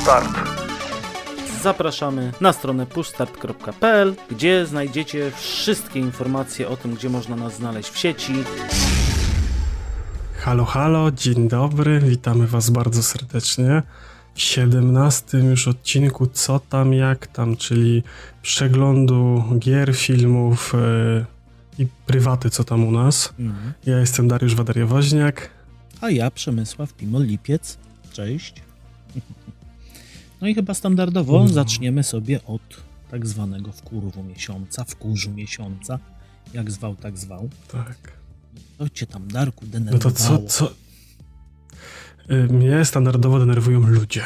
Start. Zapraszamy na stronę pushstart.pl, gdzie znajdziecie wszystkie informacje o tym, gdzie można nas znaleźć w sieci. Halo, halo, dzień dobry, witamy Was bardzo serdecznie w 17 już odcinku Co tam, jak tam, czyli przeglądu gier, filmów yy, i prywaty Co tam u nas. Mhm. Ja jestem Dariusz Wadariowoźniak. A ja Przemysław Pimol-Lipiec. Cześć. No i chyba standardowo no. zaczniemy sobie od tak zwanego wkurwu miesiąca, wkurzu miesiąca. Jak zwał, tak zwał. Tak. Co cię tam, Darku, denerwowało? No to co, co... Y, mnie standardowo denerwują ludzie.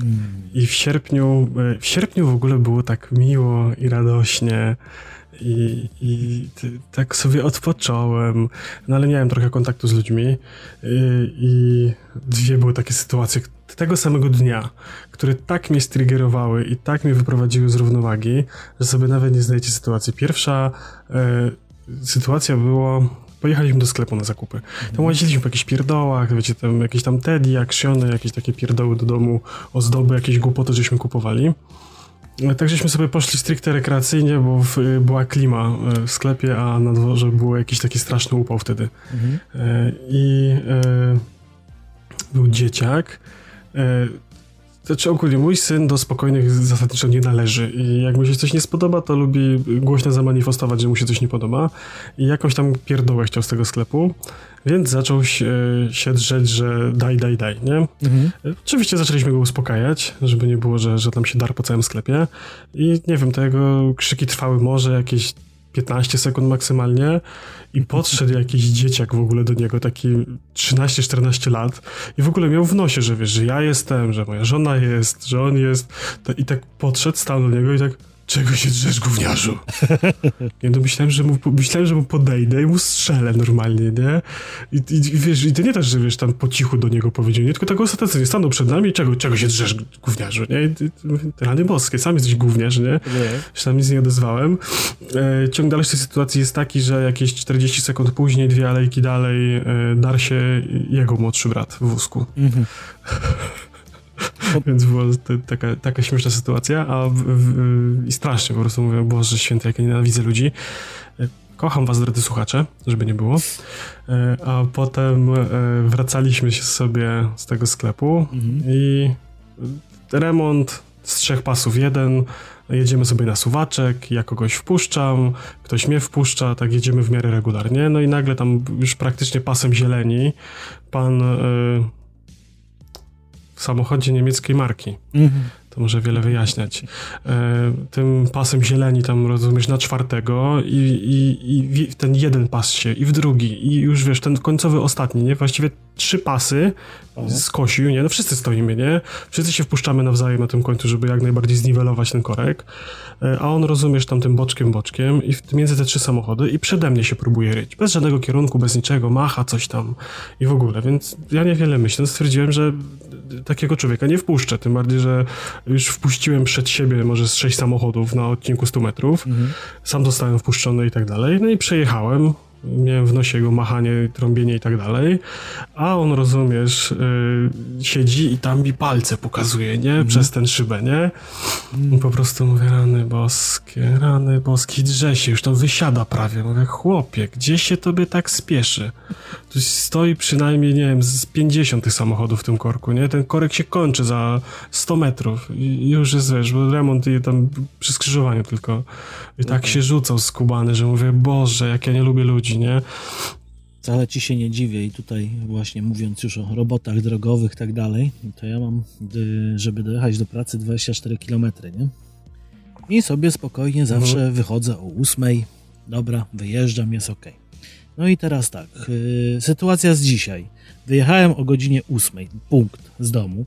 Mm. I w sierpniu, y, w sierpniu w ogóle było tak miło i radośnie i, i tak sobie odpocząłem, no ale miałem trochę kontaktu z ludźmi i, y, i dwie były takie sytuacje tego samego dnia, które tak mnie striggerowały i tak mnie wyprowadziły z równowagi, że sobie nawet nie zdajecie sytuacji. Pierwsza e, sytuacja była pojechaliśmy do sklepu na zakupy. Tam łaziliśmy po jakichś pierdołach, wiecie, tam jakieś tam Teddy, aksiony, jakieś takie pierdoły do domu, ozdoby, jakieś głupoty, żeśmy kupowali. Tak żeśmy sobie poszli stricte rekreacyjnie, bo w, była klima e, w sklepie, a na dworze był jakiś taki straszny upał wtedy. Mhm. E, I e, był dzieciak. E, znaczy ogólnie mój syn do spokojnych zasadniczo nie należy i jak mu się coś nie spodoba, to lubi głośno zamanifestować, że mu się coś nie podoba i jakąś tam pierdołę chciał z tego sklepu, więc zaczął się, się drzeć, że daj, daj, daj, nie? Mhm. Oczywiście zaczęliśmy go uspokajać, żeby nie było, że, że tam się dar po całym sklepie i nie wiem, te jego krzyki trwały może jakieś 15 sekund maksymalnie i podszedł jakiś dzieciak w ogóle do niego, taki 13-14 lat i w ogóle miał w nosie, że wiesz, że ja jestem, że moja żona jest, że on jest. I tak podszedł, stał do niego i tak Czego się drzesz, gówniarzu? Nie, no myślałem, że mu, myślałem, że mu podejdę i mu strzelę normalnie, nie? I, i, i wiesz, i to nie też, że wiesz, tam po cichu do niego powiedział, nie? Tylko tak ostatecznie stanął przed nami czego, czego się drzesz, gówniarzu, nie? I, rany boskie, sam jesteś gówniarz, nie? nie. Się tam nic nie odezwałem. E, ciąg dalszej sytuacji jest taki, że jakieś 40 sekund później, dwie alejki dalej, e, dar się jego młodszy brat w wózku. Mhm. Więc była taka, taka śmieszna sytuacja, a w, w, i strasznie po prostu mówię, Boże święty, jak ja nienawidzę ludzi. Kocham was, drodzy słuchacze, żeby nie było. E, a potem e, wracaliśmy się sobie z tego sklepu mhm. i remont z trzech pasów jeden, jedziemy sobie na suwaczek, ja kogoś wpuszczam, ktoś mnie wpuszcza, tak jedziemy w miarę regularnie, no i nagle tam już praktycznie pasem zieleni pan e, w samochodzie niemieckiej marki. Mhm. To może wiele wyjaśniać. E, tym pasem zieleni tam rozumiesz na czwartego i, i, i ten jeden pas się i w drugi i już wiesz, ten końcowy ostatni, nie? Właściwie trzy pasy skosił, nie? No wszyscy stoimy, nie? Wszyscy się wpuszczamy nawzajem na tym końcu, żeby jak najbardziej zniwelować ten korek. E, a on, rozumiesz, tam tym boczkiem, boczkiem i między te trzy samochody i przede mnie się próbuje ryć. Bez żadnego kierunku, bez niczego, macha coś tam i w ogóle, więc ja niewiele myślę. Stwierdziłem, że takiego człowieka nie wpuszczę, tym bardziej, że już wpuściłem przed siebie może z sześć samochodów na odcinku 100 metrów. Mhm. Sam zostałem wpuszczony i tak dalej. No i przejechałem miałem w nosie jego machanie, trąbienie i tak dalej, a on, rozumiesz, yy, siedzi i tam mi palce pokazuje, nie? Mm. Przez ten szybę, nie? I po prostu mówię, rany boskie, rany boskie, drze się, już tam wysiada prawie. Mówię, chłopie, gdzie się tobie tak spieszy? Stoi przynajmniej, nie wiem, z 50 tych samochodów w tym korku, nie? Ten korek się kończy za 100 metrów i już jest, wiesz, bo remont i tam przy skrzyżowaniu tylko. I tak okay. się rzucał skubany, że mówię, Boże, jak ja nie lubię ludzi, nie? Wcale ci się nie dziwię i tutaj właśnie mówiąc już o robotach drogowych i tak dalej, to ja mam, y, żeby dojechać do pracy 24 km, nie? I sobie spokojnie zawsze mhm. wychodzę o 8, dobra, wyjeżdżam, jest ok. No i teraz tak, yy, sytuacja z dzisiaj. Wyjechałem o godzinie 8, punkt z domu.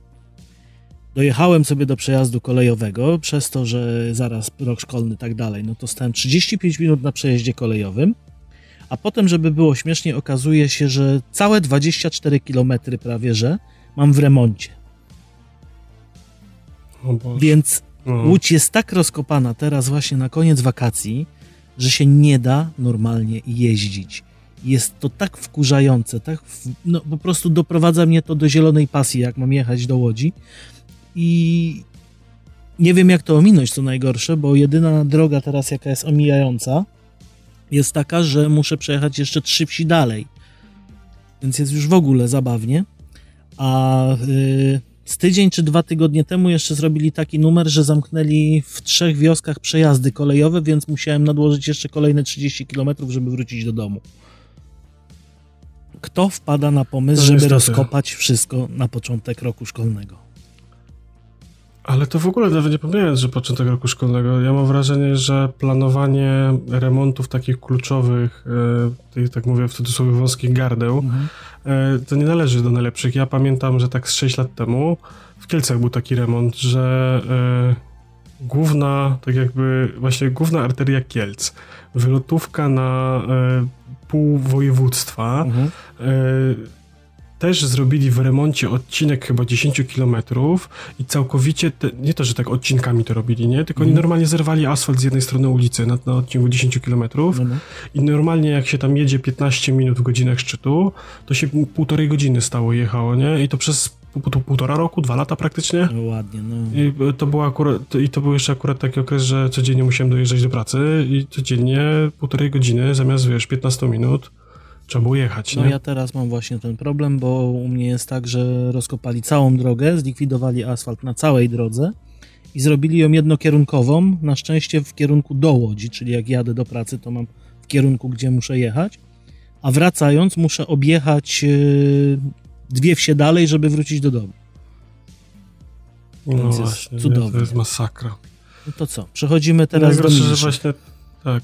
Dojechałem sobie do przejazdu kolejowego, przez to, że zaraz rok szkolny tak dalej, no to stałem 35 minut na przejeździe kolejowym a potem, żeby było śmiesznie, okazuje się, że całe 24 km prawie, że mam w remoncie. Więc no. Łódź jest tak rozkopana teraz właśnie na koniec wakacji, że się nie da normalnie jeździć. Jest to tak wkurzające, tak no, po prostu doprowadza mnie to do zielonej pasji, jak mam jechać do Łodzi. i nie wiem jak to ominąć, co najgorsze, bo jedyna droga teraz, jaka jest omijająca, jest taka, że muszę przejechać jeszcze trzy wsi dalej. Więc jest już w ogóle zabawnie. A yy, z tydzień czy dwa tygodnie temu jeszcze zrobili taki numer, że zamknęli w trzech wioskach przejazdy kolejowe, więc musiałem nadłożyć jeszcze kolejne 30 km, żeby wrócić do domu. Kto wpada na pomysł, żeby rozkopać wszystko na początek roku szkolnego? Ale to w ogóle nawet nie pomijając, że początek roku szkolnego, ja mam wrażenie, że planowanie remontów takich kluczowych, e, tych, tak mówię w cudzysłowie wąskich gardeł, mhm. e, to nie należy do najlepszych. Ja pamiętam, że tak z 6 lat temu w Kielcach był taki remont, że e, główna, tak jakby właśnie główna arteria Kielc, wylotówka na pół województwa, mhm. E, też zrobili w remoncie odcinek chyba 10 kilometrów i całkowicie, te, nie to, że tak odcinkami to robili, nie? Tylko mm. oni mhm. normalnie zerwali asfalt z jednej strony ulicy na, na odcinku 10 kilometrów mm. i normalnie jak się tam jedzie 15 minut w godzinach szczytu, to się półtorej godziny stało jechało, nie? I to przez półtora roku, dwa lata praktycznie. No ładnie, no. I to, było akurat, I to był jeszcze akurat taki okres, że codziennie musiałem dojeżdżać do pracy i codziennie półtorej godziny zamiast, wiesz, 15 minut Trzeba było jechać, No nie? ja teraz mam właśnie ten problem, bo u mnie jest tak, że rozkopali całą drogę, zlikwidowali asfalt na całej drodze i zrobili ją jednokierunkową, na szczęście w kierunku do Łodzi, czyli jak jadę do pracy, to mam w kierunku, gdzie muszę jechać, a wracając muszę objechać yy, dwie wsie dalej, żeby wrócić do domu. No właśnie, cudownie. to jest masakra. No to co, przechodzimy teraz no, do milszych. właśnie, tak,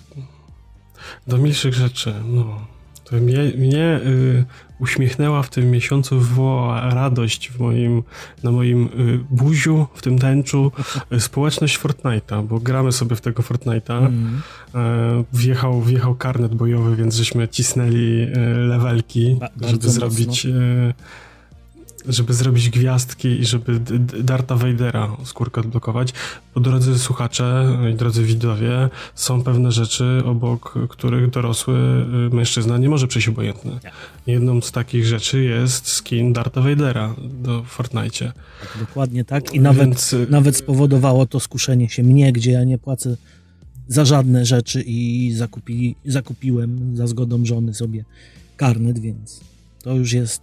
do milszych rzeczy, no. To mnie, mnie y, uśmiechnęła w tym miesiącu, wywołała radość w moim, na moim y, buziu, w tym tęczu, y, społeczność Fortnite'a, bo gramy sobie w tego Fortnite'a. Mm. Y, wjechał, wjechał karnet bojowy, więc żeśmy cisnęli y, levelki, ba żeby zrobić żeby zrobić gwiazdki i żeby Darta Vadera skórkę odblokować. Bo drodzy słuchacze i drodzy widzowie, są pewne rzeczy, obok których dorosły y, mężczyzna nie może przejść obojętny. Jedną z takich rzeczy jest skin Darta Vadera do Fortnite. Tak, dokładnie tak i nawet, Więc... Y, nawet spowodowało to skuszenie się mnie, gdzie ja nie płacę za żadne rzeczy i zakupi, zakupiłem za zgodą żony sobie karnet, więc to już jest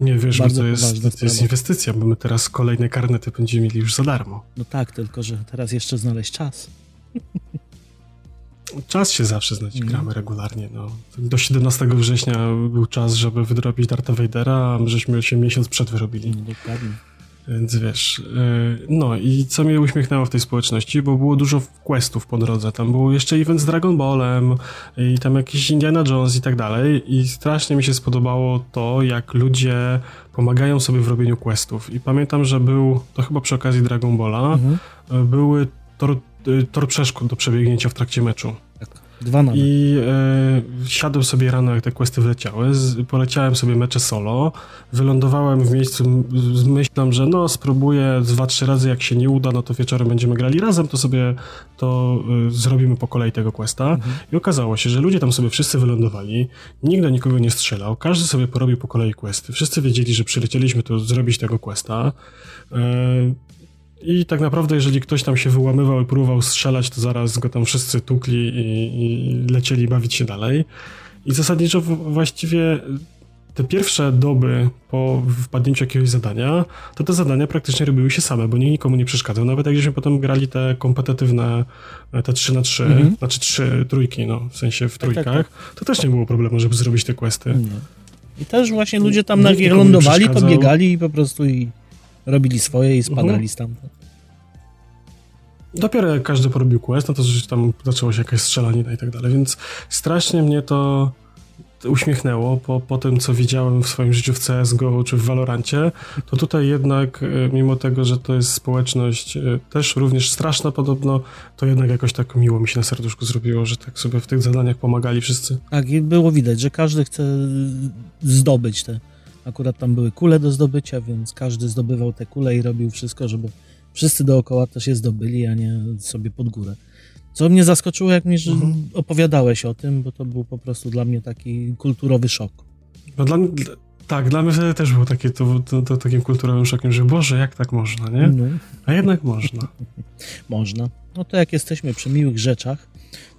nie, wiesz, Bardzo to jest, to jest inwestycja, bo my teraz kolejne karnety będziemy mieli już za darmo. No tak, tylko że teraz jeszcze znaleźć czas. Czas się zawsze znajdzie, mm. gramy regularnie. No. Do 17 września był czas, żeby wydrobić Darta Vadera, a my żeśmy się miesiąc przed wyrobili. No, dokładnie. Więc wiesz, y, no i co mnie uśmiechnęło w tej społeczności, bo było dużo questów po drodze. Tam był jeszcze event z Dragon Ballem i tam jakiś Indiana Jones i tak dalej. I strasznie mi się spodobało to, jak ludzie pomagają sobie w robieniu questów. I pamiętam, że był, to chyba przy okazji Dragon Balla, mhm. Y, były tor, y, tor przeszkód do przebiegnięcia w trakcie meczu. Dwa nawet. I e, siadłem sobie rano, jak te questy wleciały, z, poleciałem sobie mecze solo, wylądowałem w miejscu z myślą, że no spróbuję dwa, trzy razy, jak się nie uda, no to wieczorem będziemy grali razem, to sobie to e, zrobimy po kolei tego questa. Mhm. I okazało się, że ludzie tam sobie wszyscy wylądowali, nikt do nikogo nie strzelał, każdy sobie porobił po kolei questy. Wszyscy wiedzieli, że przylecieliśmy tu zrobić tego questa. E, i tak naprawdę, jeżeli ktoś tam się wyłamywał i próbował strzelać, to zaraz go tam wszyscy tukli i, i lecieli bawić się dalej. I zasadniczo właściwie te pierwsze doby po wpadnięciu jakiegoś zadania, to te zadania praktycznie robiły się same, bo nikt nikomu nie przeszkadzał. Nawet jak żeśmy potem grali te kompetytywne, te 3 na 3 mm -hmm. znaczy 3 trójki, no, w sensie w trójkach, tak, tak, tak. to też nie było problemu, żeby zrobić te questy. Nie. I też właśnie ludzie tam na lądowali, pobiegali i po prostu i robili swoje i spadali mhm. stamtąd. Dopiero jak każdy porobił quest, no to że tam zaczęło się jakaś strzelanina i tak dalej, więc strasznie mnie to uśmiechnęło po, po tym, co widziałem w swoim życiu w CSGO czy w Valorancie, to tutaj jednak, e, mimo tego, że to jest społeczność e, też również straszna podobno, to jednak jakoś tak miło mi się na serduszku zrobiło, że tak sobie w tych zadaniach pomagali wszyscy. Tak, i było widać, że każdy chce zdobyć te Akurat tam były kule do zdobycia, więc każdy zdobywał te kule i robił wszystko, żeby wszyscy dookoła też je zdobyli, a nie sobie pod górę. Co mnie zaskoczyło, jak mi mhm. opowiadałeś o tym, bo to był po prostu dla mnie taki kulturowy szok. No dla, Tak, dla mnie wtedy też było takie, to, to, to takim kulturowym szokiem, że Boże, jak tak można, nie? No. A jednak można. można. No to jak jesteśmy przy miłych rzeczach,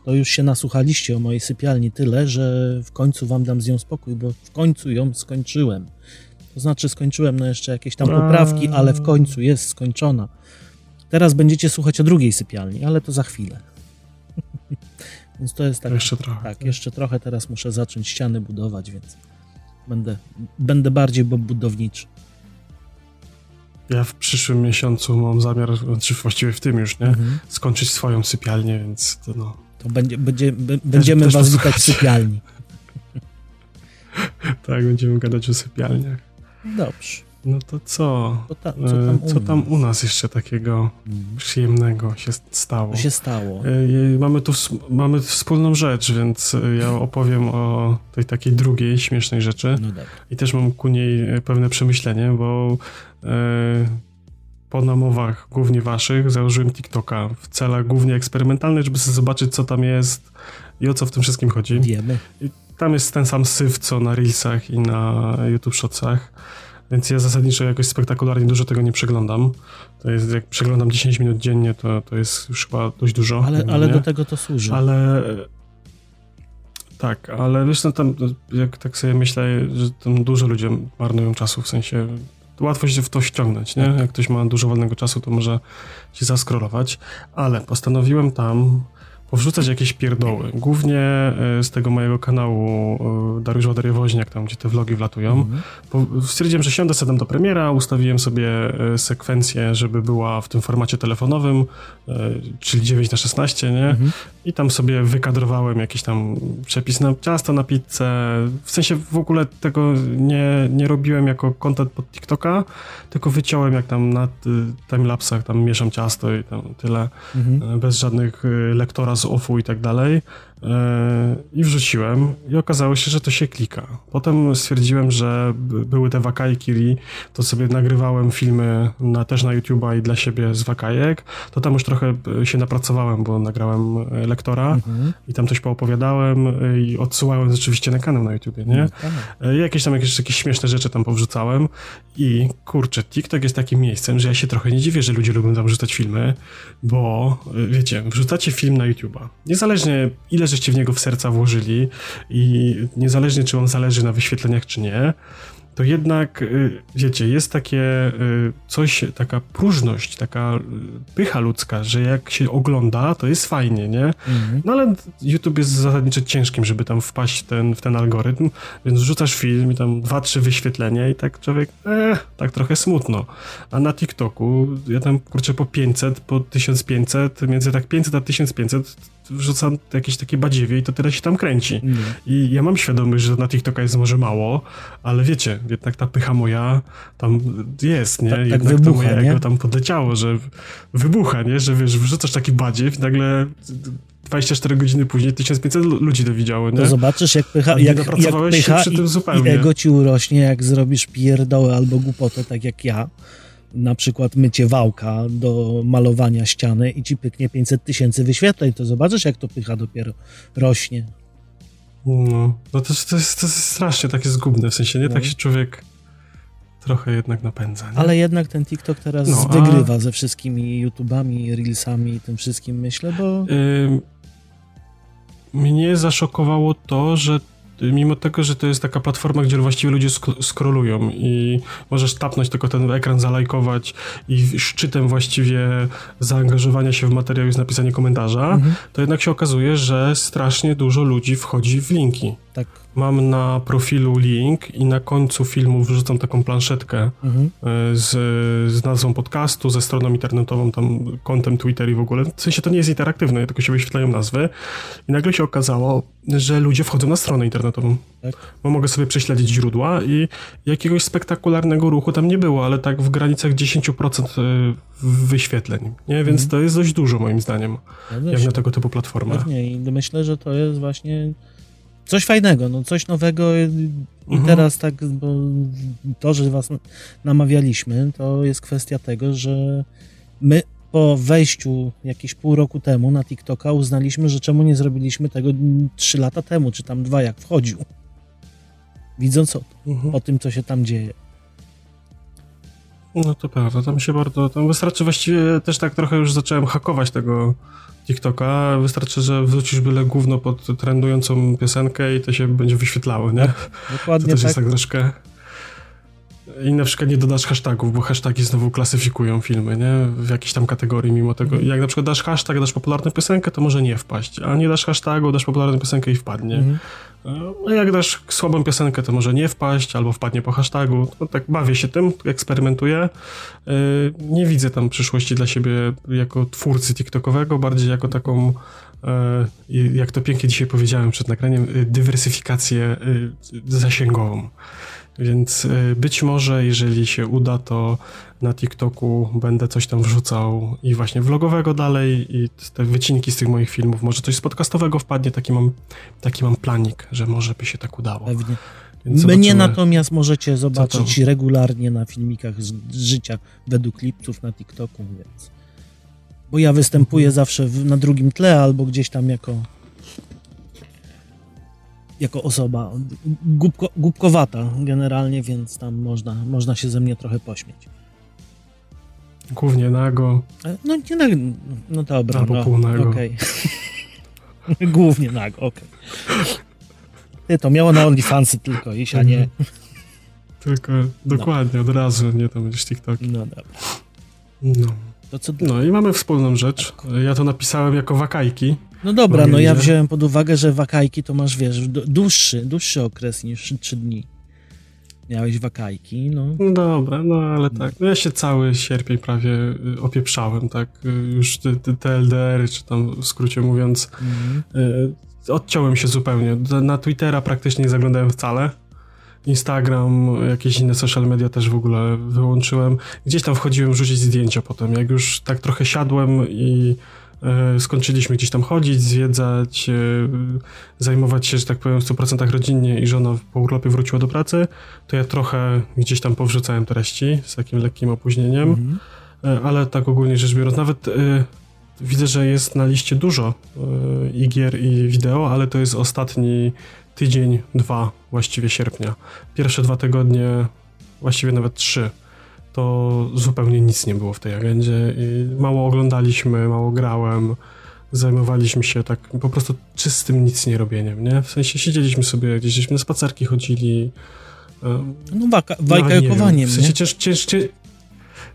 to już się nasłuchaliście o mojej sypialni tyle, że w końcu wam dam z nią spokój, bo w końcu ją skończyłem. To znaczy skończyłem no jeszcze jakieś tam poprawki, ale w końcu jest skończona. Teraz będziecie słuchać o drugiej sypialni, ale to za chwilę. więc to jest tak. Jeszcze trochę. Tak, jeszcze trochę. Teraz muszę zacząć ściany budować, więc będę, będę bardziej budowniczy. Ja w przyszłym miesiącu mam zamiar, czy właściwie w tym już, nie? Mhm. Skończyć swoją sypialnię, więc to no. To będzie, będzie, będziemy też, was witać w sypialni. tak, będziemy gadać o sypialniach. Dobrze. No to co? To ta, co, tam e, co, tam u nas jeszcze takiego mhm. przyjemnego się stało? Się stało? E, mamy tu mamy wspólną rzecz, więc ja opowiem o tej takiej drugiej śmiesznej rzeczy. No tak. I też mam ku niej pewne przemyślenie, bo e, po namowach głównie waszych założyłem TikToka w celach głównie eksperymentalnych, żeby sobie zobaczyć, co tam jest i o co w tym wszystkim chodzi. Wiemy. I tam jest ten sam syf, co na Reelsach i na YouTube Shotsach. Więc ja zasadniczo jakoś spektakularnie dużo tego nie przeglądam. To jest, jak przeglądam 10 minut dziennie, to, to jest już chyba dość dużo. Ale, ale do tego to służy. Ale tak, ale wiesz, no tam, jak tak sobie myślę, że tam dużo ludzi marnują czasu, w sensie łatwo się w to ściągnąć, nie? Tak. Jak ktoś ma dużo wolnego czasu, to może się zaskrolować, ale postanowiłem tam powrzucać jakieś pierdoły. Głównie e, z tego mojego kanału e, Dariusz Ładariewoźniak, tam gdzie te vlogi wlatują. Mhm. Stwierdziłem, że siądę sobie do premiera, ustawiłem sobie e, sekwencję, żeby była w tym formacie telefonowym, czyli 9 na 16, nie? Mhm. I tam sobie wykadrowałem jakiś tam przepis na ciasto, na pizzę. W sensie w ogóle tego nie, nie robiłem jako content pod TikToka, tylko wyciąłem jak tam na timelapsach tam mieszam ciasto i tam tyle, mhm. bez żadnych lektora z i tak dalej. E, i wrzuciłem i okazało się, że to się klika. Potem stwierdziłem, że były te wakajki, to sobie nagrywałem filmy na, też na YouTube'a i dla siebie z wakajek, to tam już trochę e, się napracowałem, bo nagrałem e, lektora mhm. i tam coś poopowiadałem i odsyłałem rzeczywiście na kanał na YouTubie, nie? I jakieś tam jakieś, jakieś śmieszne rzeczy tam powrzucałem i kurczę, TikTok jest takim miejscem, że ja się trochę nie dziwię, że ludzie lubią tam wrzucać filmy, bo wiecie, wrzucacie film na YouTube'a. Niezależnie ile żeście w niego w serca włożyli i niezależnie czy on zależy na wyświetleniach czy nie, to jednak, y, wiecie, jest takie y, coś, taka próżność, taka y, pycha ludzka, że jak się ogląda, to jest fajnie, nie? Mhm. No ale YouTube jest zasadniczo ciężkim, żeby tam wpaść ten, w ten algorytm, więc wrzucasz film i tam dwa, trzy wyświetlenia i tak człowiek, eh, tak trochę smutno. A na TikToku ja tam, kurczę, po 500, po 1500, między tak 500 a 1500 wrzucam jakieś takie badziewie i to tyle się tam kręci. Nie. I ja mam świadomość, że na TikToka jest może mało, ale wiecie, jednak ta pycha moja tam jest, nie? Tak, jednak tak wybucha, to moje nie? ego tam podleciało, że wybucha, nie? Że wiesz, wrzucasz taki badziew i nagle 24 godziny później 1500 ludzi to widziało, nie? To zobaczysz, jak pycha, jak, jak pycha i, i ego ci urośnie, jak zrobisz pierdołę albo głupotę, tak jak ja na przykład mycie wałka do malowania ściany i ci pyknie 500 tysięcy wyświetleń, to zobaczysz, jak to pycha dopiero rośnie. No, no to, to, jest, to jest strasznie takie zgubne, w sensie nie no. tak się człowiek trochę jednak napędza. Nie? Ale jednak ten TikTok teraz no, wygrywa a... ze wszystkimi YouTubami, Reelsami i tym wszystkim, myślę, bo... Yy, mnie zaszokowało to, że mimo tego, że to jest taka platforma, gdzie właściwie ludzie sk scrollują i możesz tapnąć tylko ten ekran, zalajkować i szczytem właściwie zaangażowania się w materiał jest napisanie komentarza, mhm. to jednak się okazuje, że strasznie dużo ludzi wchodzi w linki. Tak. Mam na profilu link i na końcu filmu wrzucam taką planszetkę mhm. E, z, z nazwą podcastu, ze stroną internetową, tam kontem Twitter i w ogóle. W sensie to nie jest interaktywne, tylko się wyświetlają nazwy. I nagle się okazało, że ludzie wchodzą na stronę internetową. Tak. Bo mogę sobie prześledzić źródła i jakiegoś spektakularnego ruchu tam nie było, ale tak w granicach 10% e, wyświetleń. Nie? Więc mhm. to jest dość dużo moim zdaniem, ja jak na tego typu platformę. Pewnie i myślę, że to jest właśnie coś fajnego, no coś nowego i mhm. teraz tak, bo to, że was namawialiśmy, to jest kwestia tego, że my po wejściu jakieś pół roku temu na TikToka uznaliśmy, że czemu nie zrobiliśmy tego trzy lata temu, czy tam dwa, jak wchodził. widząc o, mhm. o tym, co się tam dzieje. No to prawda, tam się bardzo, tam wystarczy właściwie też tak trochę już zacząłem hakować tego TikToka, wystarczy, że wrzucisz byle gówno pod trendującą piosenkę i to się będzie wyświetlało, nie? Tak, dokładnie to też tak. jest tak troszkę... I na przykład nie dodasz hashtagów, bo hashtagi znowu klasyfikują filmy, nie? W jakiejś tam kategorii mimo tego. Mhm. Jak na przykład dasz hashtag, dasz popularną piosenkę, to może nie wpaść, a nie dasz hashtagu, dasz popularną piosenkę i wpadnie. Mhm. A jak dasz słabą piosenkę, to może nie wpaść, albo wpadnie po hashtagu. No, tak bawię się tym, eksperymentuję. Yy, nie widzę tam przyszłości dla siebie jako twórcy TikTokowego, bardziej jako taką yy, jak to pięknie dzisiaj powiedziałem przed nagraniem, yy, dywersyfikację zasięgową. Więc y, być może, jeżeli się uda, to na TikToku będę coś tam wrzucał i właśnie vlogowego dalej i te wycinki z tych moich filmów, może coś z podcastowego wpadnie, taki mam, taki mam planik, że może by się tak udało. Pewnie. Mnie natomiast możecie zobaczyć regularnie na filmikach z, życia według lipców na TikToku, więc bo ja występuję zawsze w, na drugim tle albo gdzieś tam jako jako osoba głupko, głupkowata generalnie, więc tam można, można się ze mnie trochę pośmieć. Głównie nago. E, no nie nago, no dobra. Albo no, pół nago. Okay. Głównie nago, okej. Okay. To miało na OnlyFansy tylko iść, a nie... Tylko, dokładnie, no. od razu, nie to będziesz TikTok. No dobra. No. Co... no i mamy wspólną rzecz. Ja to napisałem jako wakajki. No dobra, no ja wziąłem pod uwagę, że wakajki to masz, wiesz, dłuższy, dłuższy okres niż 3 dni. Miałeś wakajki, no. No dobra, no ale tak. No ja się cały sierpień prawie y, opieprzałem, tak. Y, już te, te TLDR-y, czy tam w skrócie mówiąc, mhm. y, odciąłem się zupełnie. Na Twittera praktycznie nie zaglądałem wcale. Instagram, jakieś inne social media też w ogóle wyłączyłem. Gdzieś tam wchodziłem rzucić zdjęcia potem. Jak już tak trochę siadłem i skończyliśmy gdzieś tam chodzić, zwiedzać, e, zajmować się, że tak powiem, w 100% rodzinnie i żona po urlopie wróciła do pracy, to ja trochę gdzieś tam powrzucałem treści z takim lekkim opóźnieniem, mhm. E, ale tak ogólnie rzecz biorąc, nawet widzę, że jest na liście dużo i gier, i wideo, ale to jest ostatni tydzień, dwa właściwie sierpnia. Pierwsze dwa tygodnie, właściwie nawet trzy to zupełnie nic nie było w tej agendzie i mało oglądaliśmy, mało grałem, zajmowaliśmy się tak po prostu czystym nic nie robieniem, nie? W sensie siedzieliśmy sobie, gdzieś na spacerki chodzili. No waka, wajkajkowaniem, W sensie cięż, cięż, cięż,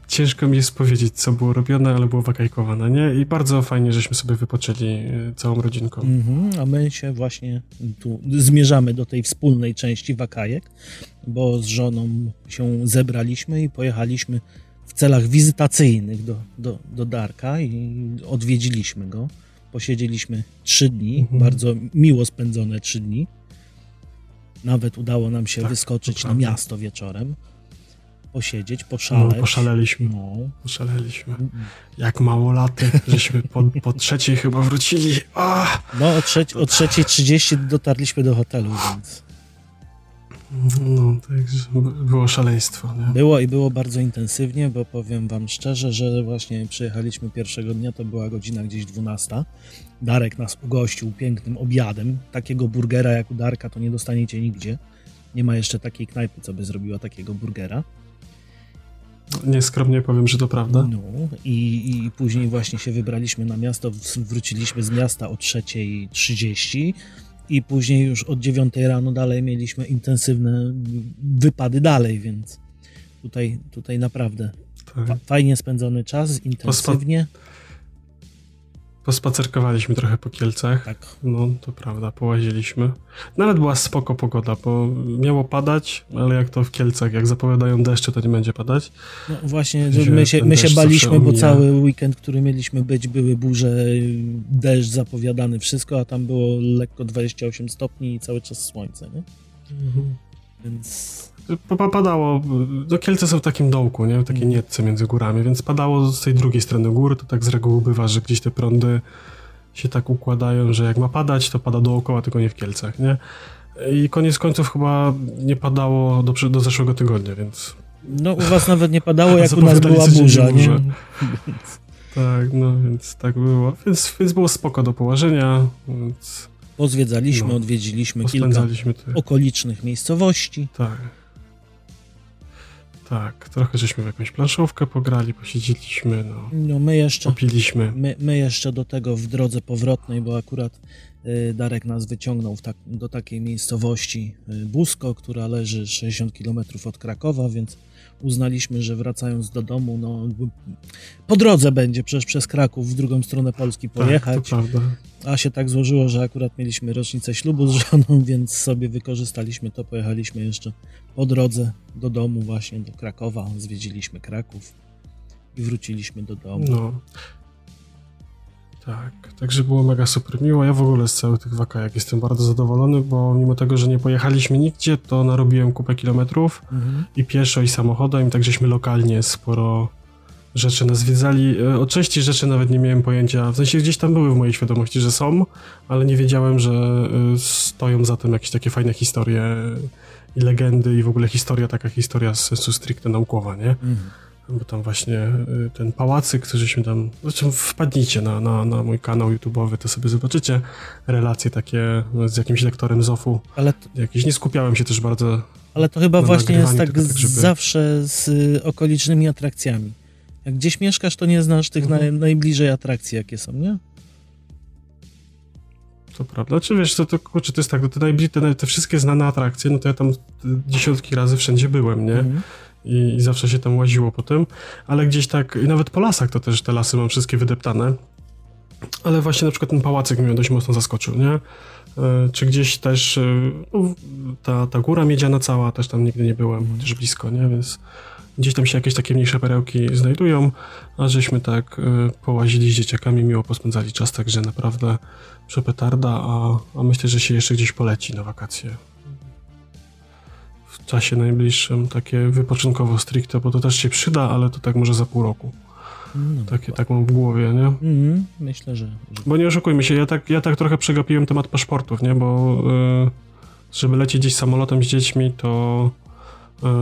ciężko mi jest powiedzieć, co było robione, ale było wakajkowane, nie? I bardzo fajnie, żeśmy sobie wypoczęli e, całą rodzinką. Mhm, a my się właśnie tu zmierzamy do tej wspólnej części wakajek, bo z żoną się zebraliśmy i pojechaliśmy w celach wizytacyjnych do, do, do Darka i odwiedziliśmy go. Posiedzieliśmy trzy dni, mhm. bardzo miło spędzone trzy dni. Nawet udało nam się tak, wyskoczyć na miasto wieczorem posiedzieć, poszaleć. No, poszaleliśmy. No. Poszaleliśmy. Jak małolaty, żeśmy po, po trzeciej chyba wrócili. Ah! No, o, trzeci, o trzeciej trzydzieści dotarliśmy do hotelu, więc... No, także było szaleństwo. Nie? Było i było bardzo intensywnie, bo powiem wam szczerze, że właśnie przyjechaliśmy pierwszego dnia, to była godzina gdzieś 12. Darek nas ugościł pięknym obiadem. Takiego burgera jak u Darka to nie dostaniecie nigdzie. Nie ma jeszcze takiej knajpy, co by zrobiła takiego burgera. Nieskromnie powiem, że to prawda. No i, i później właśnie się wybraliśmy na miasto, wróciliśmy z miasta o 3.30 i później już od 9 rano dalej mieliśmy intensywne wypady dalej, więc tutaj, tutaj naprawdę tak. fajnie spędzony czas, intensywnie. Pospacerkowaliśmy trochę po Kielcach. Tak. No, to prawda, połaziliśmy. Nawet była spoko pogoda, bo miało padać, ale jak to w Kielcach, jak zapowiadają deszcze, to nie będzie padać. No właśnie, my się, my się baliśmy, bo cały weekend, który mieliśmy być, były burze, deszcz zapowiadany, wszystko, a tam było lekko 28 stopni i cały czas słońce, nie? Mhm. Więc padało, do Kielce są w takim dołku, nie? Takie mm. nietce między górami, więc padało z tej drugiej strony góry, to tak z reguły bywa, że gdzieś te prądy się tak układają, że jak ma padać, to pada dookoła, tylko nie w Kielcach, nie? I koniec końców chyba nie padało do, do zeszłego tygodnia, więc... No u was nawet nie padało, jak u nas była burza, nie? tak, no więc tak było. Więc, więc było spoko do położenia, więc Pozwiedzaliśmy, no. odwiedziliśmy kilka okolicznych miejscowości. Tak. Tak, trochę żeśmy w jakąś planszówkę pograli, posiedzieliśmy, no. No my jeszcze... Popiliśmy. My, my jeszcze do tego w drodze powrotnej, bo akurat y, Darek nas wyciągnął tak, do takiej miejscowości y, Busko, która leży 60 km od Krakowa, więc uznaliśmy, że wracając do domu, no po drodze będzie przecież przez Kraków w drugą stronę Polski tak, pojechać. Tak. A się tak złożyło, że akurat mieliśmy rocznicę ślubu z żoną, więc sobie wykorzystaliśmy to, pojechaliśmy jeszcze po drodze do domu właśnie do Krakowa, zwiedziliśmy Kraków i wróciliśmy do domu. No. Tak, także było mega super miło. Ja w ogóle z całych tych wakajek jestem bardzo zadowolony, bo mimo tego, że nie pojechaliśmy nigdzie, to narobiłem kupę kilometrów mhm. i pieszo i samochodem, i tak żeśmy lokalnie sporo rzeczy nazwiedzali. E, o części rzeczy nawet nie miałem pojęcia, w sensie gdzieś tam były w mojej świadomości, że są, ale nie wiedziałem, że e, stoją za tym jakieś takie fajne historie i legendy i w ogóle historia, taka historia z sensu stricte naukowa, nie? Mhm bo tam właśnie y, ten pałacyk, żeśmy tam, zresztą wpadnijcie na, na, na mój kanał YouTube'owy, to sobie zobaczycie relacje takie z jakimś lektorem Zofu. Ale to... Jakieś nie skupiałem się też bardzo. Ale to chyba właśnie jest tak, tak żeby... zawsze z okolicznymi atrakcjami. Jak gdzieś mieszkasz, to nie znasz tych mhm. naj, najbliżej atrakcji, jakie są, nie? To prawda. Czy wiesz, to, to, kurczę, to jest tak, te, najbliżej, te, te wszystkie znane atrakcje, no to ja tam dziesiątki razy wszędzie byłem, nie? Mhm i, i zawsze się tam łaziło po tym, ale gdzieś tak, i nawet po lasach to też te lasy mam wszystkie wydeptane, ale właśnie na przykład ten pałacyk mnie dość mocno zaskoczył, nie? E, czy gdzieś też e, no, ta, ta góra miedziana cała, też tam nigdy nie byłem, chociaż blisko, nie? Więc gdzieś tam się jakieś takie mniejsze perełki znajdują, a żeśmy tak e, połazili z dzieciakami, miło pospędzali czas, także naprawdę przepetarda, a, a myślę, że się jeszcze gdzieś poleci na wakacje czasie najbliższym, takie wypoczynkowo stricte, bo to też się przyda, ale to tak może za pół roku. No, takie, tak mam w głowie, nie? Mm, myślę, że, że, Bo nie oszukujmy się, ja tak, ja tak trochę przegapiłem temat paszportów, nie? Bo y, żeby lecieć gdzieś samolotem z dziećmi, to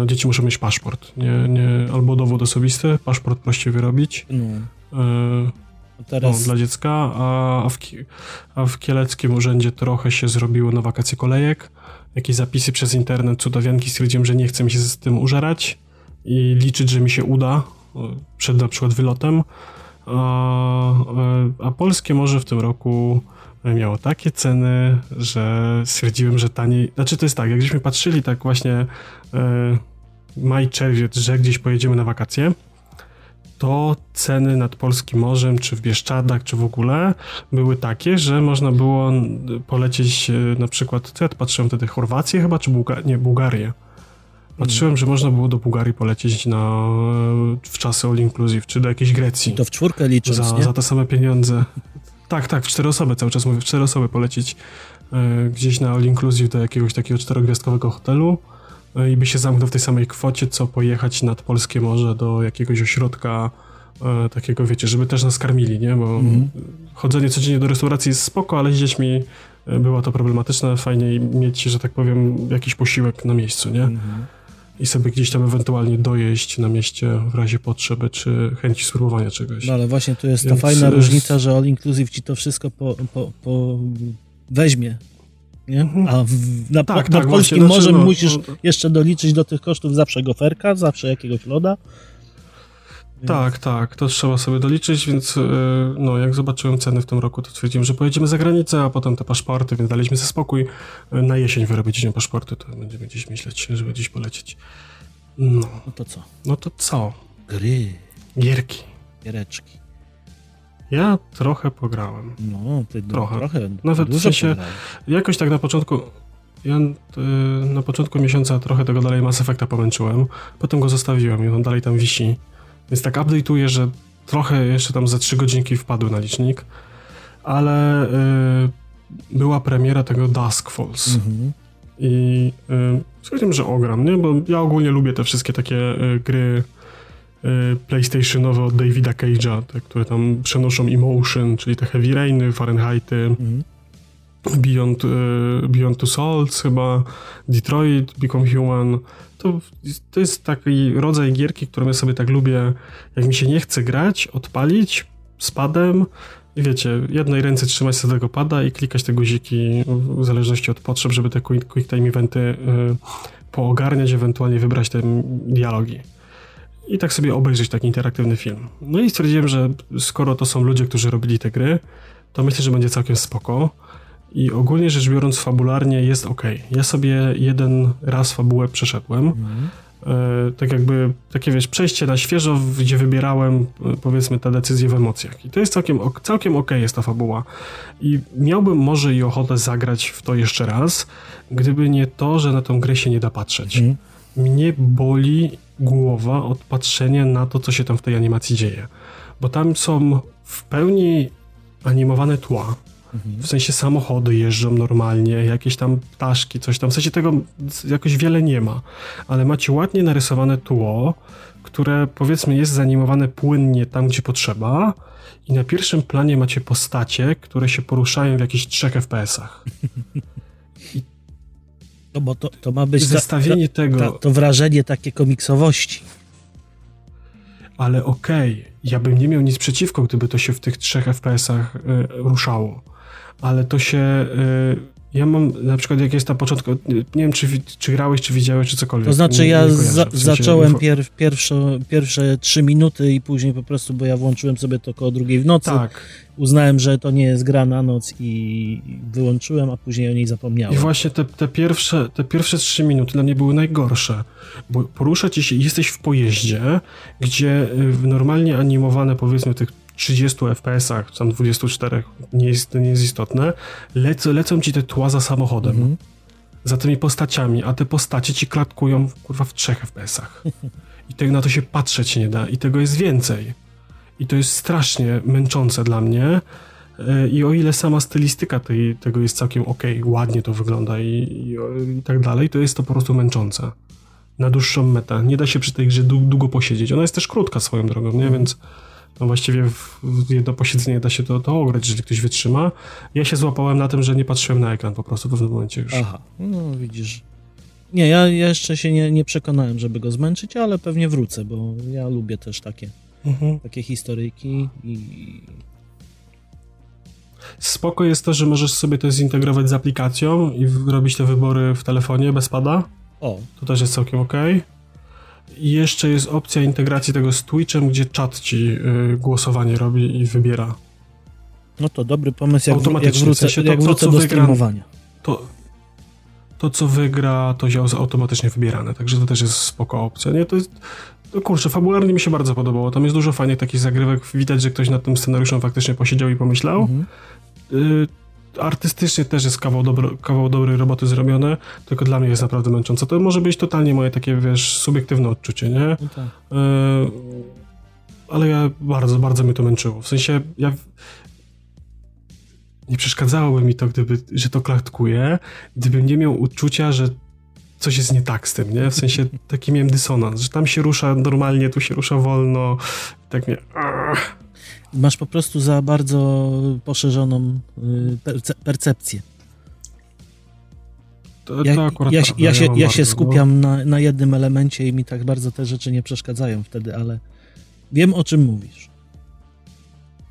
y, dzieci muszą mieć paszport, nie, nie, albo dowód osobisty, paszport prościej wyrobić. Y, teraz... No, dla dziecka, a w, a w Kieleckim Urzędzie trochę się zrobiło na wakacje kolejek, jakieś zapisy przez internet, cudawianki, stwierdziłem, że nie chcę mi się z tym użerać i liczyć, że mi się uda przed na przykład wylotem. A, a polskie morze w tym roku miało takie ceny, że stwierdziłem, że taniej. Znaczy, to jest tak, jak żeśmy patrzyli, tak właśnie e, maj, czerwiec, że gdzieś pojedziemy na wakacje to ceny nad Polskim Morzem, czy w Bieszczadach, czy w ogóle były takie, że można było polecieć e, na przykład, co ja patrzyłem wtedy, Chorwację chyba, czy Bułga nie, Bułgarię. Patrzyłem, że można było do Bułgarii polecieć na, w czasy all inclusive, czy do jakiejś Grecji. To w czwórkę licząc, za, nie? za te same pieniądze. Tak, tak, w cztery osoby cały czas mówię, w cztery osoby polecieć y, gdzieś na all inclusive do jakiegoś takiego czterogwiazdkowego hotelu E, i by się zamknął w tej samej kwocie, co pojechać nad Polskie Morze do jakiegoś ośrodka e, takiego, wiecie, żeby też nas karmili, nie? Bo mm. chodzenie codziennie do restauracji jest spoko, ale z dziećmi e, było to problematyczne. Fajniej mieć, że tak powiem, jakiś posiłek na miejscu, nie? Mm. I sobie gdzieś tam ewentualnie dojeść na mieście w razie potrzeby, czy chęci spróbowania czegoś. No ale właśnie tu jest Więc ta fajna różnica, że All Inclusive ci to wszystko po, po, po weźmie nie? Mhm. A w, na, tak, nad tak, polskim właśnie, morzem no, musisz no, jeszcze doliczyć do tych kosztów zawsze goferka, zawsze jakiegoś loda. Więc... Tak, tak, to trzeba sobie doliczyć, więc e, no, jak zobaczyłem ceny w tym roku, to stwierdziłem, że pojedziemy za granicę, a potem te paszporty, więc daliśmy sobie spokój. E, na jesień wyrobić dzień paszporty, to będziemy gdzieś myśleć, żeby gdzieś polecieć. No. no to co? No to co? Gry. Gierki. Giereczki. Ja trochę pograłem. No, ty trochę. trochę Nawet w sensie, pograłem. jakoś tak na początku, ja y, na początku miesiąca trochę tego dalej Mass Effecta pomęczyłem, potem go zostawiłem i on dalej tam wisi. Więc tak update'uję, że trochę jeszcze tam ze 3 godzinki wpadły na licznik, ale y, była premiera tego Dusk Falls. Mhm. I y, stwierdziłem, że ogram, nie? Bo ja ogólnie lubię te wszystkie takie y, gry PlayStationowe od Davida Cage'a, te, które tam przenoszą emotion, czyli te Heavy Rainy, Fahrenheity, mhm. Beyond, y, Beyond Two Souls chyba, Detroit, Become Human. To, to jest taki rodzaj gierki, którą ja sobie tak lubię, jak mi się nie chce grać, odpalić z padem I wiecie, jednej ręce trzymać sobie tego pada i klikać te guziki w zależności od potrzeb, żeby te quick, quick time eventy y, poogarniać, ewentualnie wybrać te dialogi. I tak sobie obejrzeć taki interaktywny film. No i stwierdziłem, że skoro to są ludzie, którzy robili te gry, to myślę, że będzie całkiem spoko. I ogólnie rzecz biorąc, fabularnie jest ok. Ja sobie jeden raz fabułę przeszedłem. Mhm. E, tak jakby, takie wiesz, przejście na świeżo, gdzie wybierałem e, powiedzmy te decyzje w emocjach. I to jest całkiem, całkiem okay jest ta fabuła. I miałbym może i ochotę zagrać w to jeszcze raz, gdyby nie to, że na tą grę się nie da patrzeć. Mhm. Mnie boli głowa od patrzenia na to, co się tam w tej animacji dzieje. Bo tam są w pełni animowane tła, w sensie samochody jeżdżą normalnie, jakieś tam ptaszki, coś tam. W sensie tego jakoś wiele nie ma. Ale macie ładnie narysowane tło, które powiedzmy jest zanimowane płynnie tam, gdzie potrzeba. I na pierwszym planie macie postacie, które się poruszają w jakichś 3 FPS-ach. I no bo to, to ma być zestawienie ta, ta, tego. Ta, to wrażenie takie komiksowości. Ale okej, okay, ja bym nie miał nic przeciwko, gdyby to się w tych trzech FPS-ach y, ruszało ale to się... Y, ja mam na przykład, jak jest na początku, nie wiem, czy, czy grałeś, czy widziałeś, czy cokolwiek. To znaczy, nie, ja nie za, w sensie zacząłem pier, pierwsze, pierwsze trzy minuty i później po prostu, bo ja włączyłem sobie to koło drugiej w nocy. Tak. Uznałem, że to nie jest gra na noc i wyłączyłem, a później o niej zapomniałem. I właśnie te, te, pierwsze, te pierwsze trzy minuty dla mnie były najgorsze, bo porusza ci się, jesteś w pojeździe, gdzie y, normalnie animowane, powiedzmy, tych 30 FPS-ach, tam 24, nie jest, nie jest istotne, lecą, lecą ci te tła za samochodem. Mhm. Za tymi postaciami, a te postacie ci klatkują kurwa w 3 FPS-ach. I tego na to się patrzeć nie da. I tego jest więcej. I to jest strasznie męczące dla mnie. E, I o ile sama stylistyka tej, tego jest całkiem ok, ładnie to wygląda i, i, i, tak dalej, to jest to po prostu męczące. Na dłuższą metę. Nie da się przy tej grze długo posiedzieć. Ona jest też krótka swoją drogą, nie? Mhm. Więc no właściwie w jedno posiedzenie da się to, to ograć, jeżeli ktoś wytrzyma. Ja się złapałem na tym, że nie patrzyłem na ekran po prostu w pewnym momencie już. Aha, no widzisz. Nie, ja, ja jeszcze się nie, nie przekonałem, żeby go zmęczyć, ale pewnie wrócę, bo ja lubię też takie, mhm. takie historyjki i... Spoko jest to, że możesz sobie to zintegrować z aplikacją i robić te wybory w telefonie bez pada. O. To też jest całkiem ok. I jeszcze jest opcja integracji tego z Twitchem, gdzie czat ci y, głosowanie robi i wybiera. No to dobry pomysł, jak, Automatycznie, jak wrócę, w sensie to, jak wrócę to, do wygra, streamowania. To, to, co wygra, to jest automatycznie wybierane, także to też jest spoko opcja. Nie, to jest, no kurczę, fabularnie mi się bardzo podobało. Tam jest dużo fajnych takich zagrywek. Widać, że ktoś nad tym scenariuszem faktycznie posiedział i pomyślał. Mhm. Y, artystycznie też jest kawał, dobro, kawał dobrej roboty zrobione, tylko dla mnie jest naprawdę męczące. To może być totalnie moje takie, wiesz, subiektywne odczucie, nie? No tak. e, ale ja bardzo, bardzo mnie to męczyło. W sensie, ja nie przeszkadzałoby mi to, gdyby, że to klatkuje, gdybym nie miał uczucia, że coś jest nie tak z tym, nie? W sensie taki miałem dysonans, że tam się rusza normalnie, tu się rusza wolno, tak mnie... Masz po prostu za bardzo poszerzoną y, perce percepcję. To, ja, to akurat ja, ja, się, ja się skupiam no. na, na jednym elemencie i mi tak bardzo te rzeczy nie przeszkadzają wtedy, ale wiem o czym mówisz.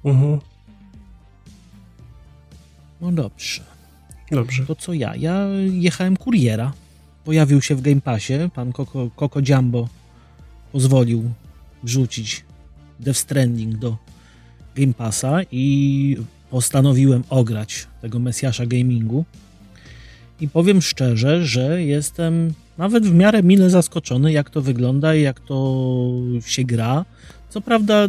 Mhm. No dobrze. Dobrze. To co ja? Ja jechałem kuriera. Pojawił się w Game Passie. Pan Coco, Coco Jumbo pozwolił wrzucić Death Stranding do Game Passa i postanowiłem ograć tego Mesjasza Gamingu. I powiem szczerze, że jestem nawet w miarę mile zaskoczony, jak to wygląda i jak to się gra. Co prawda,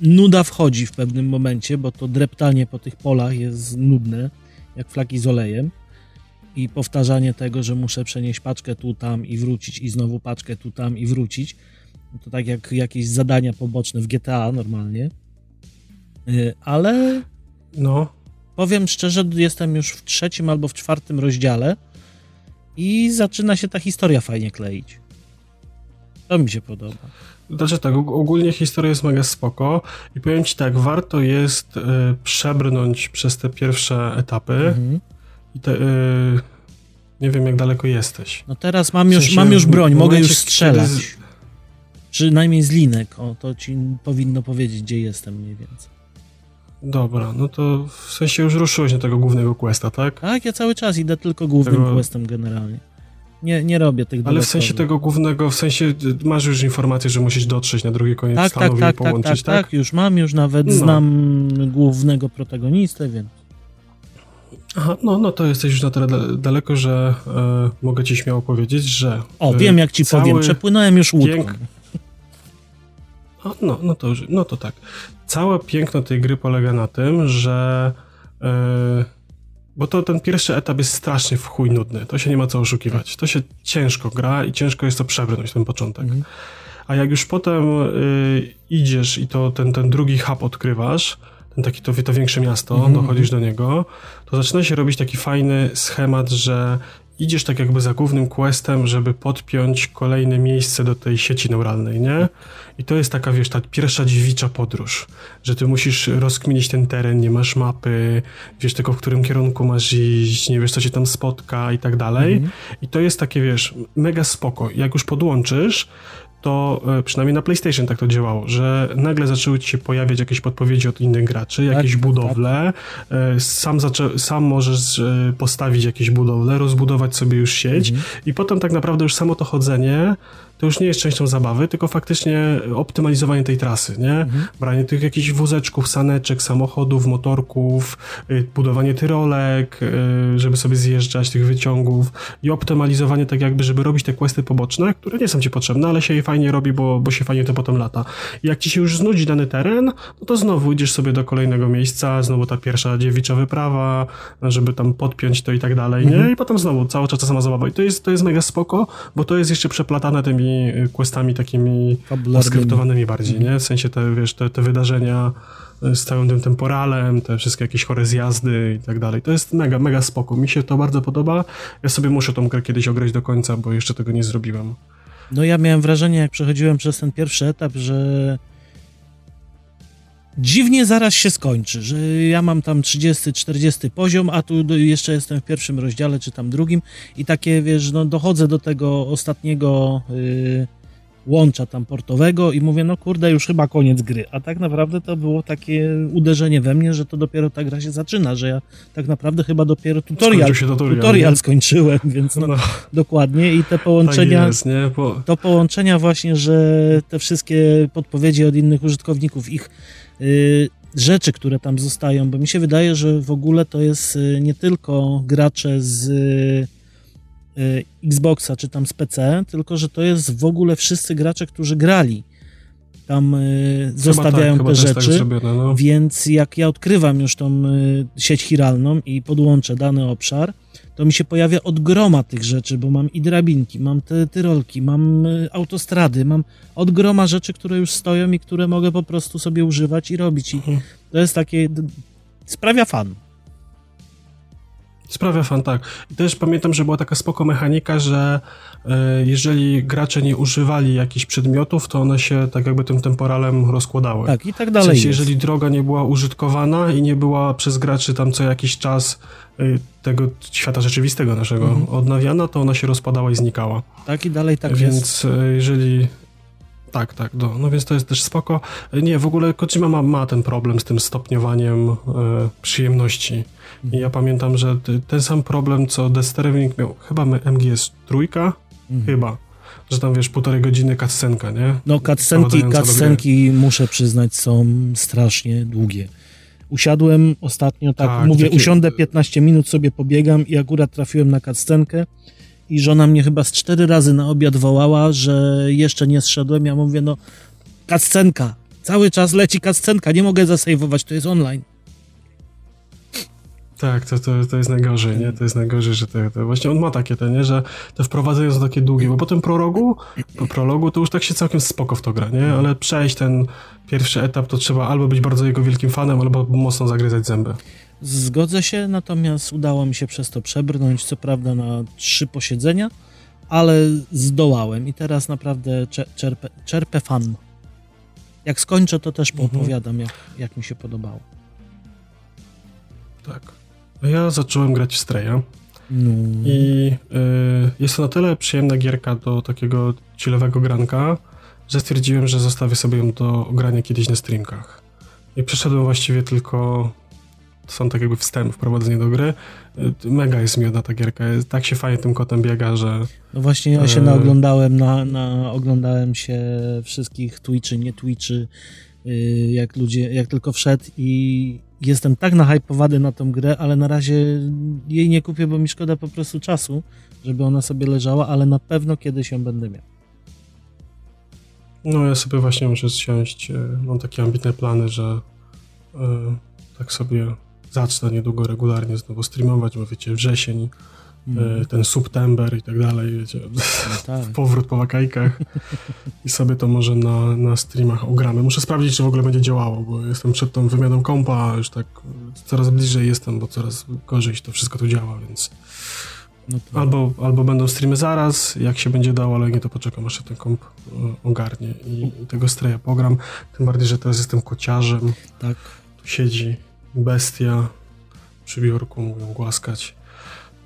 nuda wchodzi w pewnym momencie, bo to dreptanie po tych polach jest nudne, jak flaki z olejem. I powtarzanie tego, że muszę przenieść paczkę tu, tam i wrócić, i znowu paczkę tu, tam i wrócić. To tak jak jakieś zadania poboczne w GTA normalnie. Y, ale no. powiem szczerze, jestem już w trzecim albo w czwartym rozdziale i zaczyna się ta historia fajnie kleić. To mi się podoba. Znaczy tak, ogólnie historia jest mega spoko i powiem ci tak, warto jest y, przebrnąć przez te pierwsze etapy mhm. I te, y, nie wiem jak daleko jesteś. No teraz mam już, w sensie, mam już broń, mogę już strzelać. Kiedy... Przynajmniej z linek, o to ci powinno powiedzieć, gdzie jestem mniej więcej. Dobra, no to w sensie już ruszyłeś na tego głównego questa, tak? Tak, ja cały czas idę tylko głównym tego... questem generalnie. Nie, nie robię tych Ale w sensie tego głównego, w sensie masz już informację, że musisz dotrzeć na drugi koniec tak, stanu tak, tak, i połączyć, tak, tak? Tak, już mam, już nawet no. znam głównego protagonistę, więc... Aha, no, no to jesteś już na tyle daleko, że e, mogę ci śmiało powiedzieć, że... O, wiem jak ci powiem, przepłynąłem już łódką. Pięk... no, no, to, no to tak. Całe piękno tej gry polega na tym, że... E, bo to ten pierwszy etap jest strasznie w chuj nudny. To się nie ma co oszukiwać. To się ciężko gra i ciężko jest to przebrnąć, ten początek. Mhm. A jak już potem y, idziesz i to ten, ten drugi hub odkrywasz, ten taki to, to większe miasto, mhm. dochodzisz do niego, to zaczyna się robić taki fajny schemat, że idziesz tak jakby za głównym questem, żeby podpiąć kolejne miejsce do tej sieci neuralnej, nie? I to jest taka, wiesz, ta pierwsza dziewicza podróż, że ty musisz rozkminić ten teren, nie masz mapy, wiesz tylko w którym kierunku masz iść, nie wiesz co cię tam spotka i tak dalej. Mhm. I to jest takie, wiesz, mega spoko. Jak już podłączysz, to e, przynajmniej na PlayStation tak to działało, że nagle zaczęły ci się pojawiać jakieś podpowiedzi od innych graczy, jakieś tak, budowle, tak. sam, zaczę, sam możesz e, postawić jakieś budowle, rozbudować sobie już sieć mhm. i potem tak naprawdę już samo to chodzenie to już nie jest częścią zabawy, tylko faktycznie optymalizowanie tej trasy, nie? Mhm. Branie tych jakichś wózeczków, saneczek, samochodów, motorków, y, budowanie tyrolek, y, żeby sobie zjeżdżać tych wyciągów i optymalizowanie tak jakby, żeby robić te questy poboczne, które nie są ci potrzebne, ale się je fajnie robi, bo, bo się fajnie to potem lata. I jak ci się już znudzi dany teren, no to znowu idziesz sobie do kolejnego miejsca, znowu ta pierwsza dziewicza wyprawa, żeby tam podpiąć to i tak dalej, nie? Mhm. I potem znowu cały czas ta sama zabawa. I to jest, to jest mega spoko, bo to jest jeszcze przeplatane tymi tymi questami takimi skryptowanymi bardziej, nie? W sensie te, wiesz, te, te wydarzenia z całym tym temporalem, te wszystkie jakieś chore zjazdy i tak dalej. To jest mega, mega spoko. Mi się to bardzo podoba. Ja sobie muszę tą grę kiedyś ograć do końca, bo jeszcze tego nie zrobiłem. No ja miałem wrażenie, jak przechodziłem przez ten pierwszy etap, że dziwnie zaraz się skończy, że ja mam tam 30-40 poziom, a tu jeszcze jestem w pierwszym rozdziale, czy tam drugim i takie, wiesz, no dochodzę do tego ostatniego yy, łącza tam portowego i mówię, no kurde, już chyba koniec gry, a tak naprawdę to było takie uderzenie we mnie, że to dopiero ta gra się zaczyna, że ja tak naprawdę chyba dopiero tutorial, tutorial, tutorial skończyłem, więc no, no, dokładnie. I te połączenia, tak jest, Bo... to połączenia właśnie, że te wszystkie podpowiedzi od innych użytkowników, ich Y, rzeczy, które tam zostają, bo mi się wydaje, że w ogóle to jest y, nie tylko gracze z y, Xboxa czy tam z PC, tylko że to jest w ogóle wszyscy gracze, którzy grali. Tam zostawiają tak, te tak rzeczy, tak zrobione, no. więc jak ja odkrywam już tą sieć chiralną i podłączę dany obszar, to mi się pojawia od groma tych rzeczy, bo mam i drabinki, mam te tyrolki, mam y, autostrady, mam od groma rzeczy, które już stoją i które mogę po prostu sobie używać i robić. I mhm. to jest takie. sprawia fan. Sprawia fan, tak. I też pamiętam, że była taka spoko mechanika, że e, jeżeli gracze nie używali jakichś przedmiotów, to one się tak jakby tym temporalem rozkładały. Tak, i tak dalej. W sensie, jeżeli droga nie była użytkowana i nie była przez graczy tam co jakiś czas y, tego świata rzeczywistego naszego mhm. odnawiana, to ona się rozpadała i znikała. Tak i dalej tak Więc jest. E, jeżeli tak, tak, no, no więc to jest też spoko. Nie, w ogóle Kojima ma, ma ten problem z tym stopniowaniem e, przyjemności. I ja pamiętam, że ten sam problem, co Death Stranding miał, chyba MGS trójka, mhm. chyba, że tam wiesz, półtorej godziny cutscenka, nie? No cutscenki, cutscenki muszę przyznać są strasznie długie. Usiadłem ostatnio, tak, tak mówię, takie... usiądę 15 minut, sobie pobiegam i akurat trafiłem na cutscenkę i żona mnie chyba z cztery razy na obiad wołała, że jeszcze nie zszedłem. Ja mówię, no, cutscenka, cały czas leci cutscenka, nie mogę zasejwować, to jest online. Tak, to, to, to jest najgorzej, nie? To jest najgorzej, że to, to właśnie on ma takie te, nie? Że te wprowadzenia są takie długie, bo po tym prologu, po prologu to już tak się całkiem spoko w to gra, nie? Ale przejść ten pierwszy etap to trzeba albo być bardzo jego wielkim fanem, albo mocno zagryzać zęby. Zgodzę się, natomiast udało mi się przez to przebrnąć, co prawda na trzy posiedzenia, ale zdołałem i teraz naprawdę czerpę, czerpę fan. Jak skończę, to też mhm. poopowiadam, jak, jak mi się podobało. Tak. Ja zacząłem grać w Streja. No. I y, jest to na tyle przyjemna gierka do takiego chillowego granka, że stwierdziłem, że zostawię sobie ją do grania kiedyś na streamkach. i przeszedłem właściwie tylko są tak jakby wstęp, wprowadzenie do gry. Mega jest miodna ta gierka, tak się fajnie tym kotem biega, że... No właśnie ja się e... naoglądałem, na, na, oglądałem się wszystkich Twitchy, nie Twitchy, y, jak ludzie, jak tylko wszedł i jestem tak nahypowany na tą grę, ale na razie jej nie kupię, bo mi szkoda po prostu czasu, żeby ona sobie leżała, ale na pewno kiedyś ją będę miał. No ja sobie właśnie muszę zsiąść, mam takie ambitne plany, że yy, tak sobie zacznę niedługo regularnie znowu streamować, bo wiecie, wrzesień, mm. ten September i tak dalej, wiecie, no tak. powrót po wakajkach i sobie to może na, na streamach ogramy. Muszę sprawdzić, czy w ogóle będzie działało, bo jestem przed tą wymianą kompa, już tak coraz bliżej jestem, bo coraz gorzej to wszystko tu działa, więc no to... albo, albo będą streamy zaraz, jak się będzie dało, ale nie to poczekam, aż się ten komp e, ogarnie i, i tego streja pogram, tym bardziej, że teraz jestem kociarzem. Tak. Tu siedzi bestia przy biurku, mówią głaskać.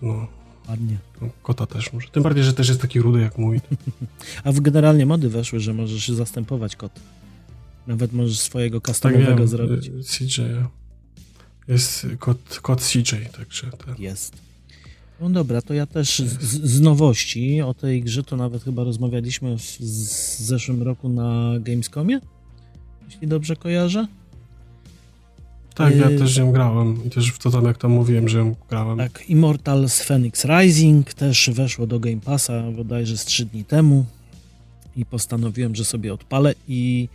No. Ładnie. No, kota też może. Tym bardziej, że też jest taki rudy jak mój. A w generalnie mody weszły, że możesz zastępować kot. Nawet możesz swojego customowego tak, zrobić. Y, CJ. Jest kot, kot CJ, także. Ten. Jest. No dobra, to ja też z, z, nowości o tej grze to nawet chyba rozmawialiśmy w, z zeszłym roku na Gamescomie, jeśli dobrze kojarzę. Tak, ja y, też ją grałem i też w to tam, jak tam mówiłem, że ją grałem. Tak, Immortals Phoenix Rising też weszło do Game Passa bodajże z 3 dni temu i postanowiłem, że sobie odpalę i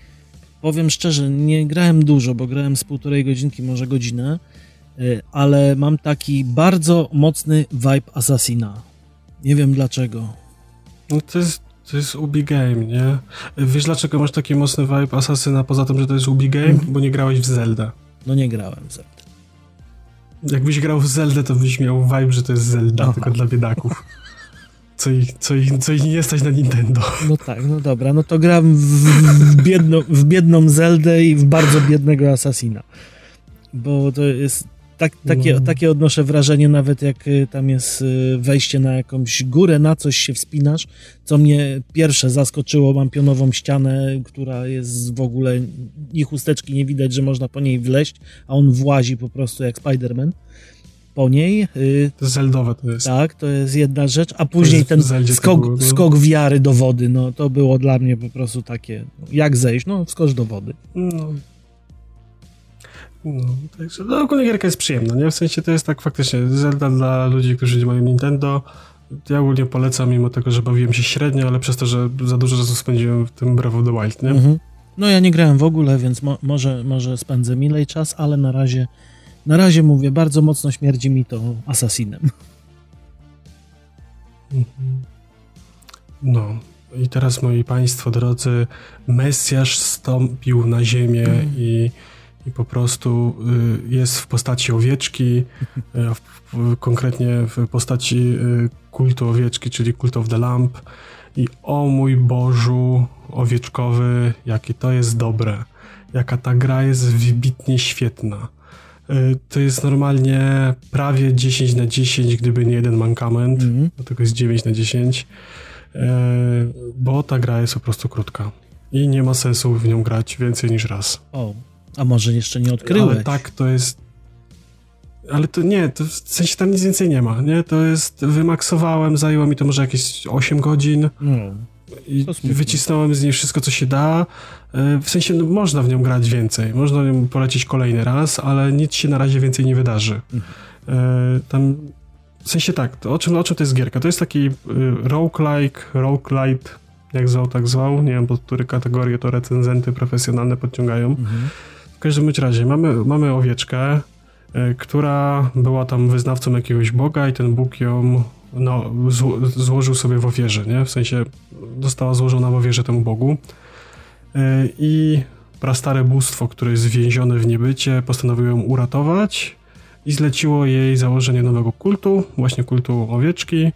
powiem szczerze, nie grałem dużo, bo grałem z półtorej godzinki, może godzinę, y, ale mam taki bardzo mocny vibe Assassina. Nie wiem dlaczego. No to jest, to jest Ubi Game, nie? Wiesz dlaczego masz taki mocny vibe Assassina, poza tym, że to jest Ubi Game? Mm. Bo nie grałeś w Zelda. No nie grałem w Zelda. Jakbyś grał w Zeldę, to byś miał vibe, że to jest Zelda, Aha. tylko dla biedaków. Co ich, co, ich, co ich nie stać na Nintendo. No tak, no dobra, no to gram w, w, biedno, w biedną Zeldę i w bardzo biednego Assassina. Bo to jest tak, takie, no. takie odnoszę wrażenie, nawet jak y, tam jest y, wejście na jakąś górę, na coś się wspinasz, co mnie pierwsze zaskoczyło, mam pionową ścianę, która jest w ogóle, i chusteczki nie widać, że można po niej wleść, a on włazi po prostu jak Spider-Man po niej. Y, to zeldowe to jest. Tak, to jest jedna rzecz, a później ten skok, było, no. skok wiary do wody, no to było dla mnie po prostu takie, jak zejść, no wskocz do wody. No. No, także no, ogólnie gierka jest przyjemna, nie? W sensie to jest tak faktycznie Zelda dla ludzi, którzy nie mają Nintendo. Ja ogólnie polecam, mimo tego, że bawiłem się średnio, ale przez to, że za dużo czasu spędziłem w tym Breath of the Wild, nie? Mhm. No ja nie grałem w ogóle, więc mo może, może spędzę milej czas, ale na razie, na razie mówię, bardzo mocno śmierdzi mi to Assassinem. Mhm. No. I teraz, moi państwo drodzy, Mesjasz stąpił na ziemię mhm. i i po prostu y, jest w postaci owieczki, y, konkretnie w postaci y, kultu owieczki, czyli Cult of the Lamp. I o mój Bożu owieczkowy, jakie to jest dobre. Jaka ta gra jest wybitnie świetna. To jest normalnie prawie 10 na 10, gdyby nie jeden mankament. Mm -hmm. Dlatego jest 9 na 10. Bo ta gra jest po prostu krótka. I nie ma sensu w nią grać więcej niż raz. A może jeszcze nie odkryłeś? Ale tak, to jest... Ale to nie, to w sensie tam nic więcej nie ma, nie? To jest... Wymaksowałem, zajęło mi to może jakieś 8 godzin. No. I wycisnąłem z niej wszystko, co się da. E, w sensie no, można w nią grać więcej, można ją polecić kolejny raz, ale nic się na razie więcej nie wydarzy. Mhm. E, tam w sensie tak, to o czym, o czym to jest gierka? To jest taki y, roguelike, roguelite, jak zwał, tak zwał. Nie wiem, pod które kategorie to recenzenty profesjonalne podciągają. Mhm każdym razie mamy, mamy owieczkę, y, która była tam wyznawcą jakiegoś boga i ten bóg ją no, zło, złożył sobie w ofierze, nie? W sensie została złożona w ofierze temu bogu. Y, I prastare bóstwo, które jest więzione w niebycie, postanowiło ją uratować i zleciło jej założenie nowego kultu, właśnie kultu owieczki y,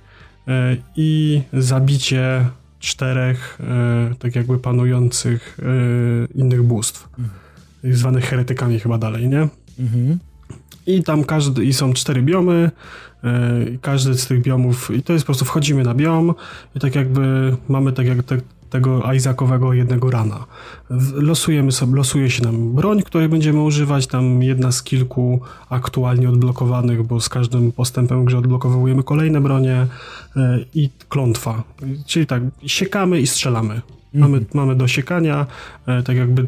i zabicie czterech tak jakby panujących innych bóstw. Zwanych heretykami chyba dalej, nie? Mhm. I tam każdy, i są cztery biomy, yy, każdy z tych biomów, i to jest po prostu wchodzimy na biom i tak jakby mamy tak jak, tak, tego Isaacowego jednego rana. Losujemy sobie, losuje się nam broń, której będziemy używać, tam jedna z kilku aktualnie odblokowanych, bo z każdym postępem grze odblokowujemy kolejne bronie e, i klątwa. Czyli tak, siekamy i strzelamy. Mhm. Mamy, mamy do siekania, e, tak jakby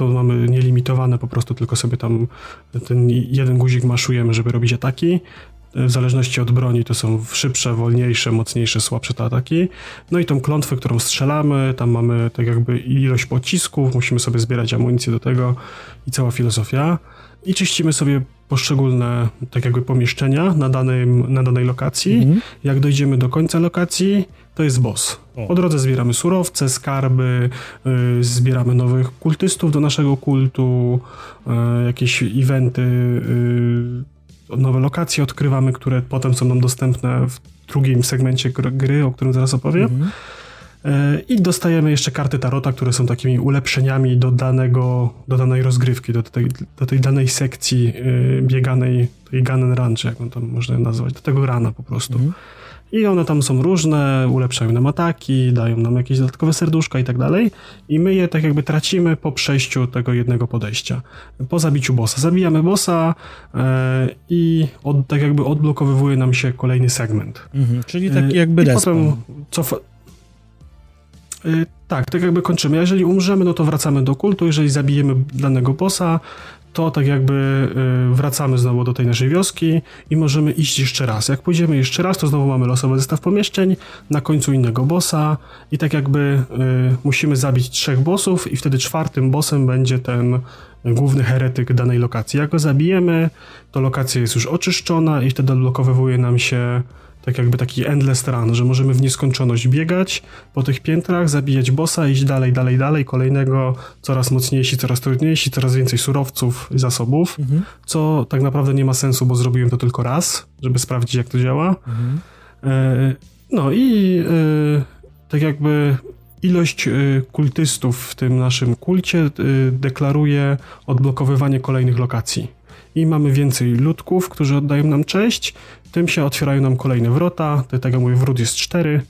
to mamy nielimitowane, po prostu tylko sobie tam ten jeden guzik maszujemy, żeby robić ataki w zależności od broni to są szybsze, wolniejsze, mocniejsze, słabsze te ataki. No i tą klątwę, którą strzelamy, tam mamy tak jakby ilość pocisków, musimy sobie zbierać amunicję do tego i cała filozofia. I czyścimy sobie poszczególne tak jakby pomieszczenia na, danym, na danej lokacji. Mhm. Jak dojdziemy do końca lokacji, to jest boss. Po drodze zbieramy surowce, skarby, yy, zbieramy nowych kultystów do naszego kultu, yy, jakieś eventy, yy, nowe lokacje odkrywamy, które potem są nam dostępne w drugim segmencie gry, o którym zaraz opowiem. Mhm. I dostajemy jeszcze karty tarota, które są takimi ulepszeniami do, danego, do danej rozgrywki, do tej, do tej danej sekcji bieganej, tej gun and run, czy jak on tam można nazwać, do tego rana po prostu. Mhm. I one tam są różne, ulepszają nam ataki, dają nam jakieś dodatkowe serduszka i tak dalej. I my je tak jakby tracimy po przejściu tego jednego podejścia. Po zabiciu bossa. Zabijamy bossa e, i od, tak jakby odblokowywuje nam się kolejny segment. Mhm, czyli taki jakby e, I potem cofa... E, tak, tak jakby kończymy. Jeżeli umrzemy, no to wracamy do kultu. Jeżeli zabijemy danego bossa, to tak jakby y, wracamy znowu do tej naszej wioski i możemy iść jeszcze raz. Jak pójdziemy jeszcze raz, to znowu mamy losowy zestaw pomieszczeń, na końcu innego bossa i tak jakby y, musimy zabić trzech bossów i wtedy czwartym bossem będzie ten główny heretyk danej lokacji. Jak go zabijemy, to lokacja jest już oczyszczona i wtedy odblokowywuje nam się tak jakby taki endless run, że możemy w nieskończoność biegać po tych piętrach, zabijać bossa, iść dalej, dalej, dalej, kolejnego, coraz mocniejsi, coraz trudniejsi, coraz więcej surowców i zasobów, mhm. co tak naprawdę nie ma sensu, bo zrobiłem to tylko raz, żeby sprawdzić, jak to działa. Mhm. E, no i e, tak jakby ilość e, kultystów w tym naszym kulcie e, deklaruje odblokowywanie kolejnych lokacji i mamy więcej ludków, którzy oddają nam cześć, tym się otwierają nam kolejne wrota, tak jak mówię, wrót jest cztery,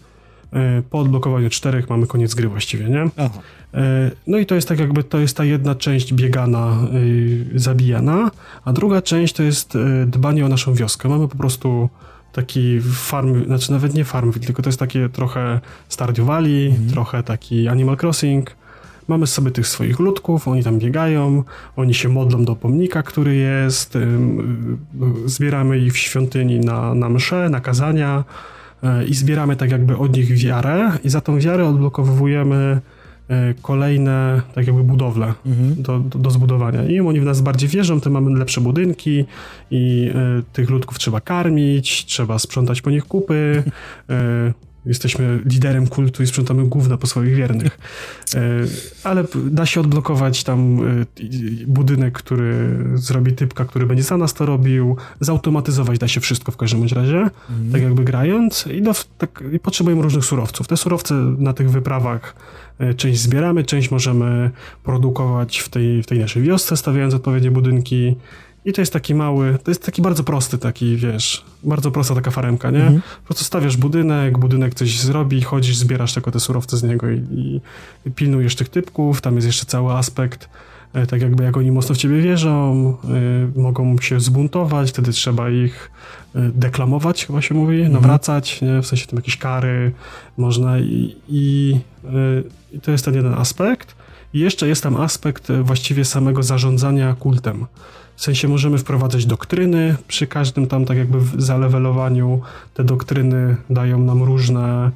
e, po odblokowaniu czterech mamy koniec gry właściwie, nie? Aha. E, no i to jest tak jakby, to jest ta jedna część biegana, e, zabijana, a druga część to jest dbanie o naszą wioskę. Mamy po prostu taki farm, znaczy nawet nie farm, tylko to jest takie trochę Stardew Valley, mhm. trochę taki Animal Crossing, Mamy sobie tych swoich ludków, oni tam biegają, oni się modlą do pomnika, który jest, zbieramy ich w świątyni na, na msze, na kazania e, i zbieramy tak jakby od nich wiarę i za tą wiarę odblokowujemy e, kolejne tak jakby budowle mhm. do, do, do, zbudowania. Im oni w nas bardziej wierzą, tym mamy lepsze budynki i y, tych ludków trzeba karmić, trzeba sprzątać po nich kupy, y, Jesteśmy liderem kultu i sprzątamy główne po swoich wiernych. E, ale da się odblokować tam e, budynek, który zrobi typka, który będzie za nas to robił. Zautomatyzować da się wszystko w każdym razie, mhm. tak jakby grając. I, do, tak, I potrzebujemy różnych surowców. Te surowce na tych wyprawach e, część zbieramy, część możemy produkować w tej, w tej naszej wiosce, stawiając odpowiednie budynki. I to jest taki mały, to jest taki bardzo prosty, taki wiesz, bardzo prosta taka faremka, nie? Mhm. Po prostu stawiasz budynek, budynek coś zrobi, chodzisz, zbierasz tylko te surowce z niego i, i pilnujesz tych typków. Tam jest jeszcze cały aspekt, e, tak jakby jak oni mocno w ciebie wierzą, y, mogą się zbuntować, wtedy trzeba ich y, deklamować, chyba się mówi, mhm. nawracać, nie? W sensie tam jakieś kary można i, i, y, i to jest ten jeden aspekt. I jeszcze jest tam aspekt właściwie samego zarządzania kultem. W sensie możemy wprowadzać doktryny przy każdym tam tak jakby zalewelowaniu. Te doktryny dają nam różne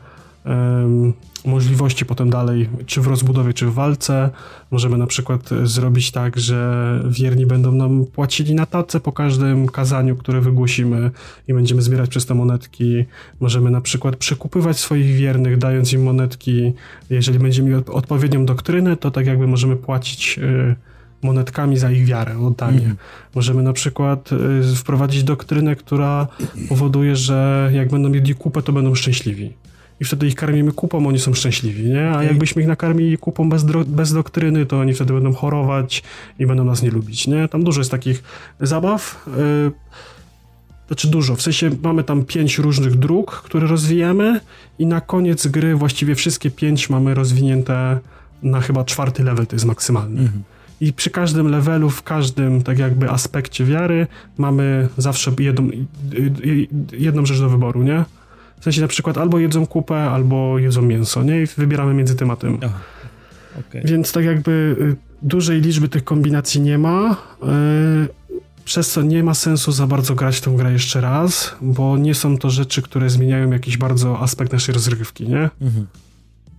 um, możliwości potem dalej, czy w rozbudowie, czy w walce. Możemy na przykład zrobić tak, że wierni będą nam płacili na tacę po każdym kazaniu, które wygłosimy i będziemy zbierać przez te monetki. Możemy na przykład przekupywać swoich wiernych, dając im monetki. Jeżeli będziemy mieli odpowiednią doktrynę, to tak jakby możemy płacić... Yy, monetkami za ich wiarę, oddanie. Mm. Możemy na przykład y, wprowadzić doktrynę, która powoduje, że jak będą mieli kupę, to będą szczęśliwi. I wtedy ich karmimy kupą, oni są szczęśliwi, nie? A jakbyśmy ich nakarmili kupą bez, bez doktryny, to oni wtedy będą chorować i będą nas nie lubić, nie? Tam dużo jest takich zabaw. Y, znaczy dużo, w sensie mamy tam pięć różnych dróg, które rozwijamy i na koniec gry właściwie wszystkie pięć mamy rozwinięte na chyba czwarty level, to jest maksymalny. Mhm. I przy każdym levelu, w każdym tak jakby aspekcie wiary mamy zawsze jedną, jedną rzecz do wyboru, nie? W sensie na przykład albo jedzą kupę, albo jedzą mięso, nie? I wybieramy między tym a tym. Aha. Okay. Więc tak jakby y, dużej liczby tych kombinacji nie ma. Yy, przez co nie ma sensu za bardzo grać tą grę jeszcze raz, bo nie są to rzeczy, które zmieniają jakiś bardzo aspekt naszej rozrywki, nie? Mhm.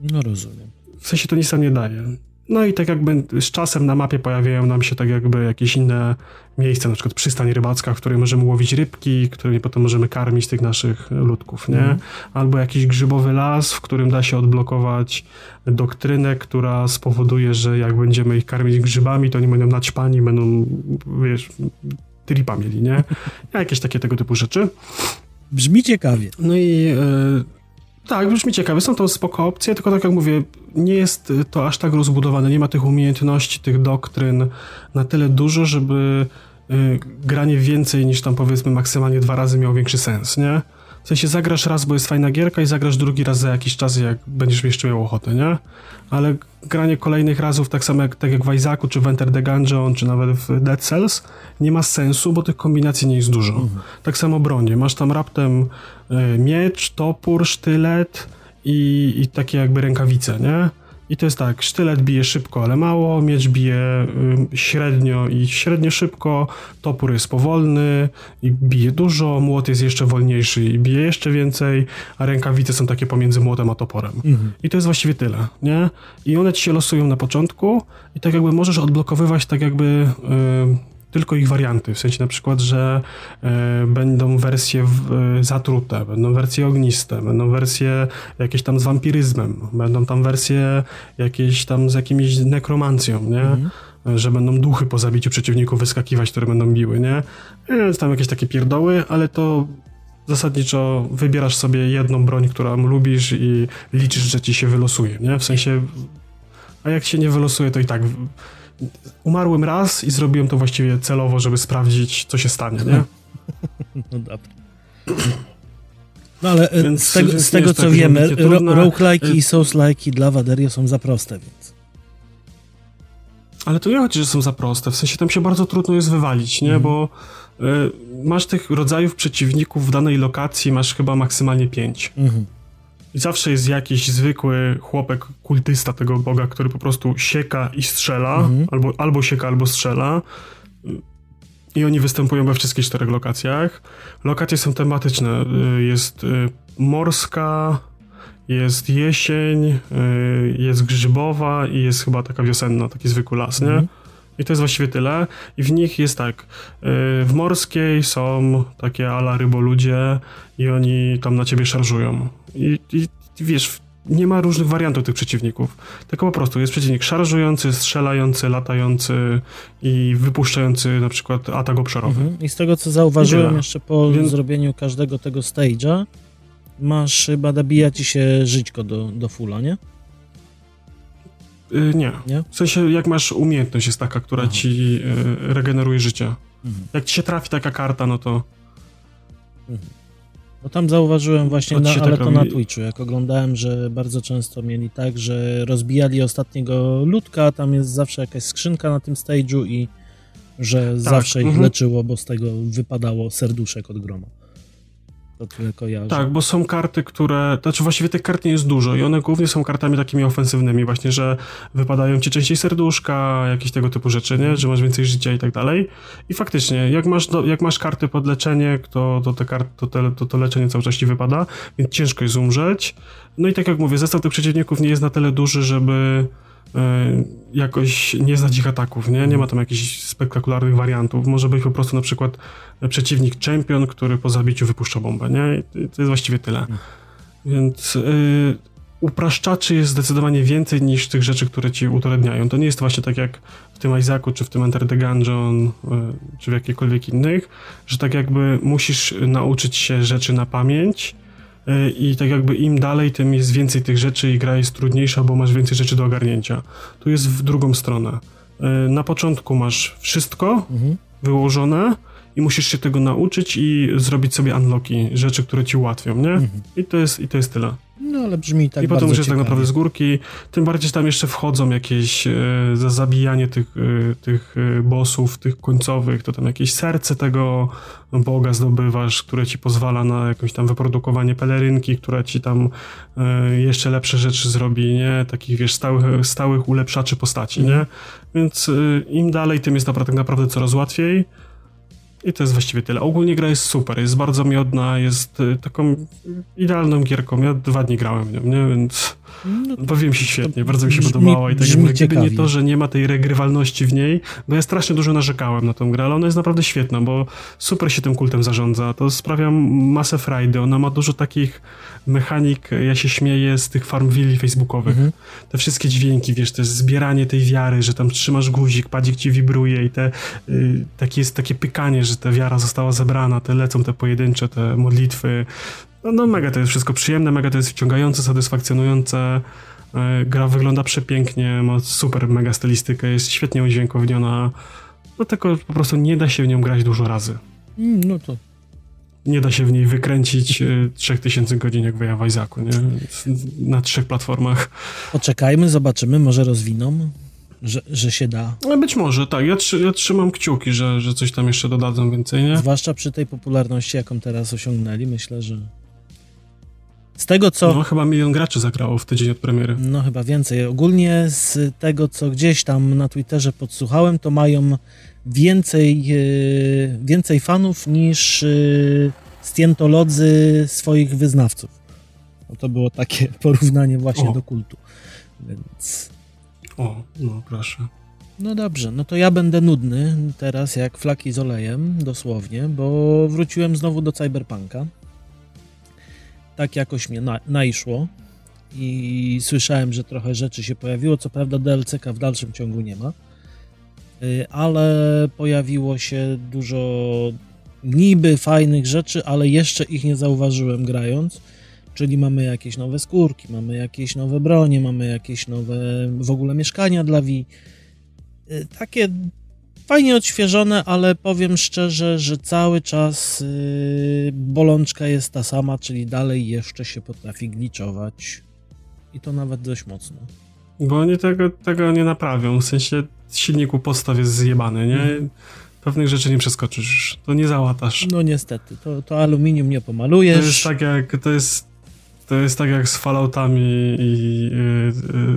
No rozumiem. W sensie to nic nam nie daje. No i tak jakby z czasem na mapie pojawiają nam się tak jakby jakieś inne miejsca, na przykład przystań rybacka, w której możemy łowić rybki, którymi potem możemy karmić tych naszych ludków, nie? Mm. Albo jakiś grzybowy las, w którym da się odblokować doktrynę, która spowoduje, że jak będziemy ich karmić grzybami, to oni będą naćpani, będą, wiesz, tripa mieli, nie? Jakieś takie tego typu rzeczy. Brzmi ciekawie. No i... Yy, tak, brzmi ciekawe. Są to spoko opcje, tylko tak jak mówię, nie jest to aż tak rozbudowane. Nie ma tych umiejętności, tych doktryn na tyle dużo, żeby y, granie więcej niż tam powiedzmy maksymalnie dwa razy miało większy sens, nie? W sensie zagrasz raz, bo jest fajna gierka i zagrasz drugi raz za jakiś czas, jak będziesz jeszcze miał ochotę, nie? Ale granie kolejnych razów, tak samo jak, tak jak w Isaacu, czy w Enter the Gungeon, czy nawet w Dead Cells, nie ma sensu, bo tych kombinacji nie jest dużo. Mhm. Tak samo bronie. Masz tam raptem y, miecz, topór, sztylet i, i takie jakby rękawice, nie? I to jest tak, sztylet bije szybko, ale mało, miecz bije y, średnio i średnio szybko, topór jest powolny i bije dużo, młot jest jeszcze wolniejszy i bije jeszcze więcej, a rękawice są takie pomiędzy młotem a toporem. Mhm. I to jest właściwie tyle, nie? I one ci się losują na początku i tak jakby możesz odblokowywać tak jakby... Y, tylko ich warianty, w sensie na przykład, że e, będą wersje w, e, zatrute, będą wersje ogniste, będą wersje jakieś tam z wampiryzmem, będą tam wersje jakieś tam z jakimiś nekromancją, nie? Mhm że będą duchy po zabiciu przeciwników wyskakiwać, które będą biły, nie? Jest tam jakieś takie pierdoły, ale to zasadniczo wybierasz sobie jedną broń, którą lubisz i liczysz, że ci się wylosuje, nie? W sensie, a jak się nie wylosuje, to i tak umarłem raz i zrobiłem to właściwie celowo, żeby sprawdzić, co się stanie, nie? No dobra. No ale e, więc, z tego, z tego co tak, wiemy, ro, roguelike'i i souls-like'i dla Waderio są za proste, więc... Ale to nie chodzi, że są za proste, w sensie tam się bardzo trudno jest wywalić, nie? Mm. Bo y, masz tych rodzajów przeciwników w danej lokacji, masz chyba maksymalnie pięć. Mm. I zawsze jest jakiś zwykły chłopek, kultysta tego boga, który po prostu sieka i strzela, mhm. albo, albo sieka, albo strzela. I oni występują we wszystkich czterech lokacjach. Lokacje są tematyczne. Y, jest y, morska, jest jesień, y, jest grzybowa i jest chyba taka wiosenna, taki zwykły las, nie? Mhm. I to jest właściwie tyle. I w nich jest tak, w morskiej są takie ala ryboludzie i oni tam na ciebie szarżują. I, i wiesz, nie ma różnych wariantów tych przeciwników. Tylko po prostu jest przeciwnik szarżujący, strzelający, latający i wypuszczający na przykład atak obszarowy. Mhm. I z tego co zauważyłem jeszcze po Więc... zrobieniu każdego tego stage'a, masz chyba dobija ci się żyćko do, do fulla, nie? Yy, nie. nie. W sensie jak masz umiejętność jest taka, która Aha. ci yy, regeneruje życie. Mhm. Jak ci się trafi taka karta, no to... Mhm. Bo tam zauważyłem właśnie, na, ale tak to robi... na Twitchu, jak oglądałem, że bardzo często mieli tak, że rozbijali ostatniego ludka, tam jest zawsze jakaś skrzynka na tym stage'u i że tak. zawsze ich mhm. leczyło, bo z tego wypadało serduszek od groma. To tyle kojarzę. Tak, bo są karty, które. Znaczy, właściwie tych kart nie jest dużo i one głównie są kartami takimi ofensywnymi, właśnie, że wypadają ci częściej serduszka, jakieś tego typu rzeczy, nie? Że masz więcej życia i tak dalej. I faktycznie, jak masz, do, jak masz karty pod leczenie, to, to, te karty, to, te, to, to leczenie cały czas ci wypada, więc ciężko jest umrzeć. No i tak jak mówię, zestaw tych przeciwników nie jest na tyle duży, żeby jakoś nie znać ich ataków, nie? Nie ma tam jakichś spektakularnych wariantów. Może być po prostu na przykład przeciwnik czempion, który po zabiciu wypuszcza bombę, nie? I to jest właściwie tyle. Więc yy, upraszczaczy jest zdecydowanie więcej niż tych rzeczy, które ci utrudniają. To nie jest właśnie tak jak w tym Isaacu, czy w tym Enter the Gungeon, yy, czy w jakichkolwiek innych, że tak jakby musisz nauczyć się rzeczy na pamięć, E, i tak jakby im dalej, tym jest więcej tych rzeczy i gra jest trudniejsza, bo masz więcej rzeczy do ogarnięcia. Tu jest w drugą stronę. E, na początku masz wszystko mhm. wyłożone i musisz się tego nauczyć i zrobić sobie unlocki, rzeczy, które ci ułatwią, nie? Mhm. I, to jest, I to jest tyle. No ale brzmi tak I potem już jest tak naprawdę z górki. Tym bardziej, że tam jeszcze wchodzą jakieś e, za zabijanie tych, e, tych e, bossów, tych końcowych, to tam jakieś serce tego boga zdobywasz, które ci pozwala na jakieś tam wyprodukowanie pelerynki, która ci tam e, jeszcze lepsze rzeczy zrobi, nie? Takich, wiesz, stałych, stałych ulepszaczy postaci, nie? Mhm. Więc e, im dalej, tym jest naprawdę, tak naprawdę coraz łatwiej. I to jest właściwie tyle. Ogólnie gra jest super, jest bardzo miodna, jest y, taką idealną gierką. Ja dwa dni grałem w nią, nie? Więc no, bawiłem się świetnie, bardzo mi się brzmi, podobała i tak jakby gdyby nie to, że nie ma tej regrywalności w niej, bo ja strasznie dużo narzekałem na tą grę, ale ona jest naprawdę świetna, bo super się tym kultem zarządza, to sprawia masę frajdy, ona ma dużo takich mechanik, ja się śmieję z tych farmwilli facebookowych. Mhm. Te wszystkie dźwięki, wiesz, to jest zbieranie tej wiary, że tam trzymasz guzik, padzik ci wibruje i te, y, takie jest takie pykanie, że ta wiara została zebrana, te lecą te pojedyncze, te modlitwy. No, no mega to jest wszystko przyjemne, mega to jest wciągające, satysfakcjonujące. Y, gra wygląda przepięknie, ma super mega stylistykę, jest świetnie udźwiękowniona. No tylko po prostu nie da się w nią grać dużo razy. Mm, no to nie da się w niej wykręcić 3000 e, godzin jak w Isaacu, nie? Na trzech platformach. Poczekajmy, zobaczymy, może rozwiną, że, że się da. No być może, tak. Ja, ja trzymam kciuki, że, że coś tam jeszcze dodadzą więcej, nie? Zwłaszcza przy tej popularności, jaką teraz osiągnęli, myślę, że z tego co... No chyba milion graczy zagrało w tydzień od premiery. No chyba więcej. Ogólnie z tego co gdzieś tam na Twitterze podsłuchałem, to mają więcej, e, więcej fanów niż e, stientolodzy swoich wyznawców. No to było takie porównanie właśnie o. do kultu. Więc... O, no proszę. No dobrze, no to ja będę nudny teraz jak flaki z olejem, dosłownie, bo wróciłem znowu do Cyberpunka. Tak jakoś mnie na, naiszło i słyszałem, że trochę rzeczy się pojawiło. Co prawda DLC-ka w dalszym ciągu nie ma. Y, ale pojawiło się dużo niby fajnych rzeczy, ale jeszcze ich nie zauważyłem grając. Czyli mamy jakieś nowe skórki, mamy jakieś nowe bronie, mamy jakieś nowe w ogóle mieszkania dla Wi. Y, takie fajnie odświeżone, ale powiem szczerze, że cały czas y, bolączka jest ta sama, czyli dalej jeszcze się potrafi gliczować. I to nawet dość mocno. Bo oni tego, tego nie naprawią. W sensie silniku podstaw jest zjebany, nie? Mhm. Pewnych rzeczy nie przeskoczysz, to nie załatasz. No niestety, to, to aluminium nie pomalujesz. To jest tak jak, to jest, to jest tak jak z Falloutami i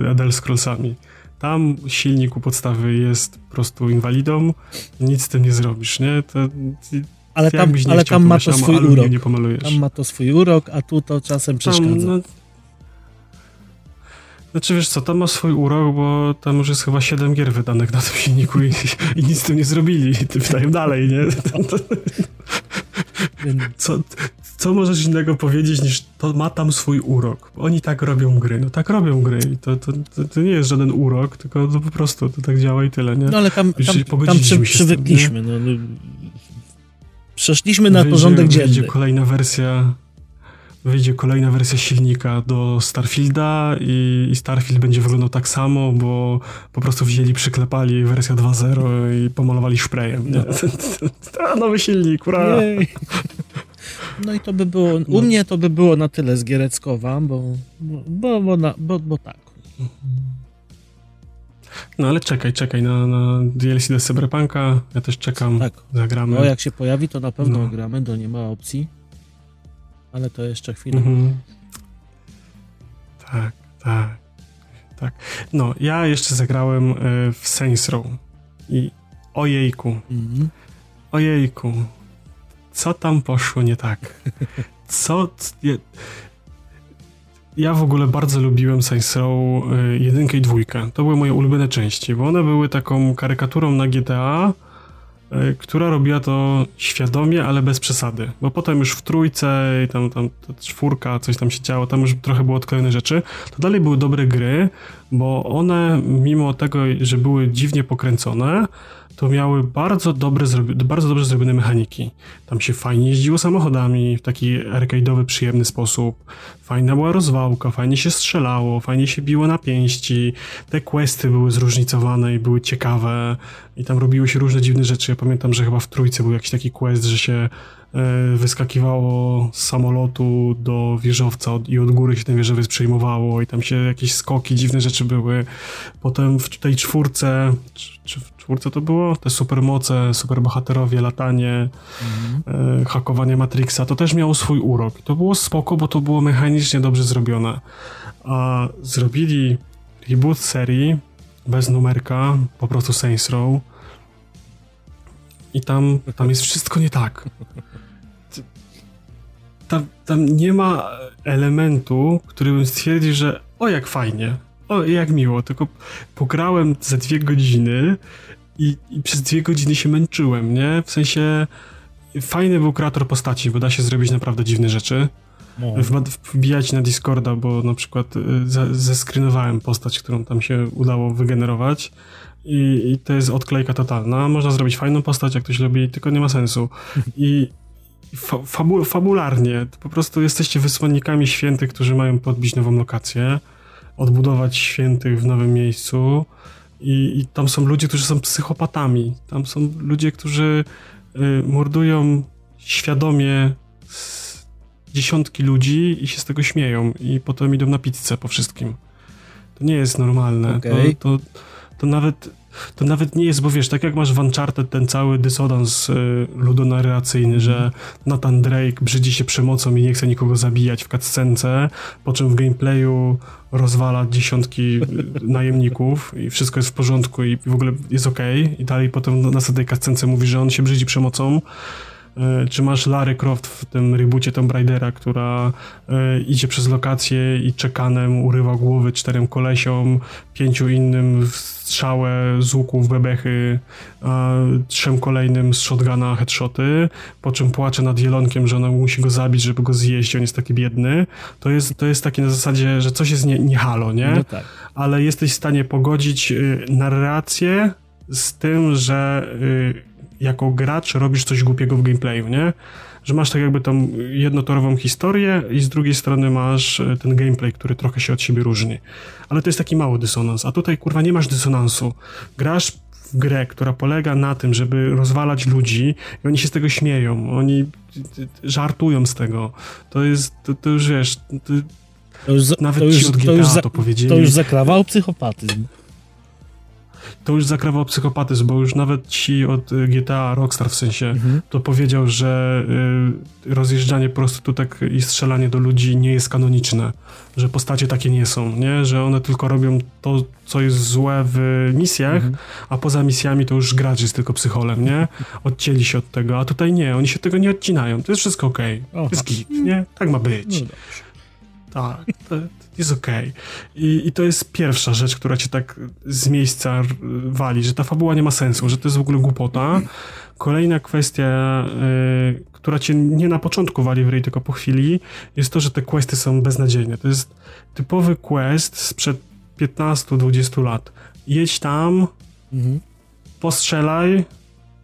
yy, Elder Scrollsami. Tam silnik u podstawy jest po prostu inwalidą, nic z tym nie zrobisz, nie? To, ale tam, ale tam ma to swój urok. Tam ma to swój urok, a tu to czasem przeszkadza. Tam, no, znaczy wiesz co, tam ma swój urok, bo tam już jest chyba 7 gier wydanych na tym silniku i, i nic z tym nie zrobili. I wydają dalej, nie? Co, co możesz innego powiedzieć niż to ma tam swój urok? Oni tak robią gry. No tak robią gry i to, to, to, to nie jest żaden urok, tylko to po prostu to tak działa i tyle, nie? No ale tam, tam, tam przy, przywykliśmy. Tym, no, no, przeszliśmy na porządek dzienny. Wyjdzie kolejna wersja wyjdzie kolejna wersja silnika do Starfielda i, i, Starfield będzie wyglądał tak samo, bo po prostu wzięli, przyklepali wersję 2.0 i pomalowali sprayem. No. nowy silnik, ura! No i to by było, u no. mnie to by było na tyle z Giereckowa, bo, bo, bo, na, bo, bo tak. No ale czekaj, czekaj na, na DLC do Cyberpunka, ja też czekam, tak. zagramy. No jak się pojawi, to na pewno no. gramy, to nie ma opcji ale to jeszcze chwilę. Mhm. Tak, tak, tak. No, ja jeszcze zagrałem e, w Saints Row i ojejku, mhm. ojejku, co tam poszło nie tak? Co... Ja, ja w ogóle bardzo lubiłem Saints Row 1 e, i 2. To były moje ulubione części, bo one były taką karykaturą na GTA, która robiła to świadomie, ale bez przesady. Bo potem już w trójce i tam, tam czwórka, coś tam się działo, tam już trochę było odklejone rzeczy, to dalej były dobre gry, bo one, mimo tego, że były dziwnie pokręcone, to miały bardzo, dobre, bardzo dobrze zrobione mechaniki. Tam się fajnie jeździło samochodami w taki arcade'owy, przyjemny sposób. Fajna była rozwałka, fajnie się strzelało, fajnie się biło na pięści. Te questy były zróżnicowane i były ciekawe i tam robiło się różne dziwne rzeczy. Ja pamiętam, że chyba w trójce był jakiś taki quest, że się wyskakiwało z samolotu do wieżowca i od góry się ten wieżowiec przejmowało i tam się jakieś skoki, dziwne rzeczy były. Potem w tej czwórce, czy, czy w czwórce to było? Te supermoce, superbohaterowie, latanie, mhm. e, hakowanie Matrixa, to też miało swój urok. To było spoko, bo to było mechanicznie dobrze zrobione. A zrobili reboot serii bez numerka, po prostu Saints Row i tam, tam jest wszystko nie tak. Tam, tam nie ma elementu, który bym stwierdził, że o jak fajnie, o jak miło, tylko pograłem za dwie godziny i, i przez dwie godziny się męczyłem, nie? W sensie fajny był kreator postaci, bo da się zrobić naprawdę dziwne rzeczy. No. Wbijać na Discorda, bo na przykład y, zeskrinowałem postać, którą tam się udało wygenerować i, i to jest odklejka totalna. Można zrobić fajną postać, jak ktoś lubi, tylko nie ma sensu. I fabu fabularnie, po prostu jesteście wysłannikami świętych, którzy mają podbić nową lokację, odbudować świętych w nowym miejscu i, i tam są ludzie, którzy są psychopatami. Tam są ludzie, którzy y, mordują świadomie dziesiątki ludzi i się z tego śmieją i potem idą na pizzę po wszystkim. To nie jest normalne. Okay. To, to, to, nawet, to nawet nie jest, bo wiesz, tak jak masz w Uncharted ten cały dysonans y, ludonarracyjny, że Nathan Drake brzydzi się przemocą i nie chce nikogo zabijać w cutscence, po czym w gameplayu rozwala dziesiątki y, najemników i wszystko jest w porządku i w ogóle jest okej okay. i dalej potem na następnej cutscence mówi, że on się brzydzi przemocą czy masz Larry Croft w tym reboocie Tomb Raidera, która e, idzie przez lokację i czekanem urywa głowy czterem kolesiom, pięciu innym strzałę z łuków, bebechy, a trzem kolejnym z shotguna headshoty, po czym płacze nad jelonkiem, że ona musi go zabić, żeby go zjeść, on jest taki biedny. To jest, to jest takie na zasadzie, że coś jest nie, nie halo, nie? No tak. Ale jesteś w stanie pogodzić y, narrację z tym, że y, jako gracz robisz coś głupiego w gameplayu, nie? Że masz tak jakby tą jednotorową historię i z drugiej strony masz e, ten gameplay, który trochę się od siebie różni. Ale to jest taki mały dysonans, a tutaj kurwa nie masz dysonansu. Grasz w grę, która polega na tym, żeby rozwalać ludzi i oni się z tego śmieją, oni żartują z tego. To jest, to, to już wiesz, to, to już, nawet to już, ci od GTA to, już za, to powiedzieli. To już zakrawał psychopatyzm to już zakrawał psychopatyzm, bo już nawet ci od y, GTA Rockstar w sensie mhm. to powiedział, że y, rozjeżdżanie prostytutek i strzelanie do ludzi nie jest kanoniczne, że postacie takie nie są, nie? Że one tylko robią to, co jest złe w misjach, mhm. a poza misjami to już gracz jest tylko psycholem, nie? Odcięli się od tego, a tutaj nie, oni się tego nie odcinają. To jest wszystko okej. Okay. To jest git, nie? Tak ma być. No tak, to jest okej. Okay. I, I to jest pierwsza rzecz, która cię tak z miejsca wali, że ta fabuła nie ma sensu, że to jest w ogóle głupota. Kolejna kwestia, y, która cię nie na początku wali w ryj, tylko po chwili, jest to, że te questy są beznadziejne. To jest typowy quest sprzed 15-20 lat. Jedź tam, mhm. postrzelaj,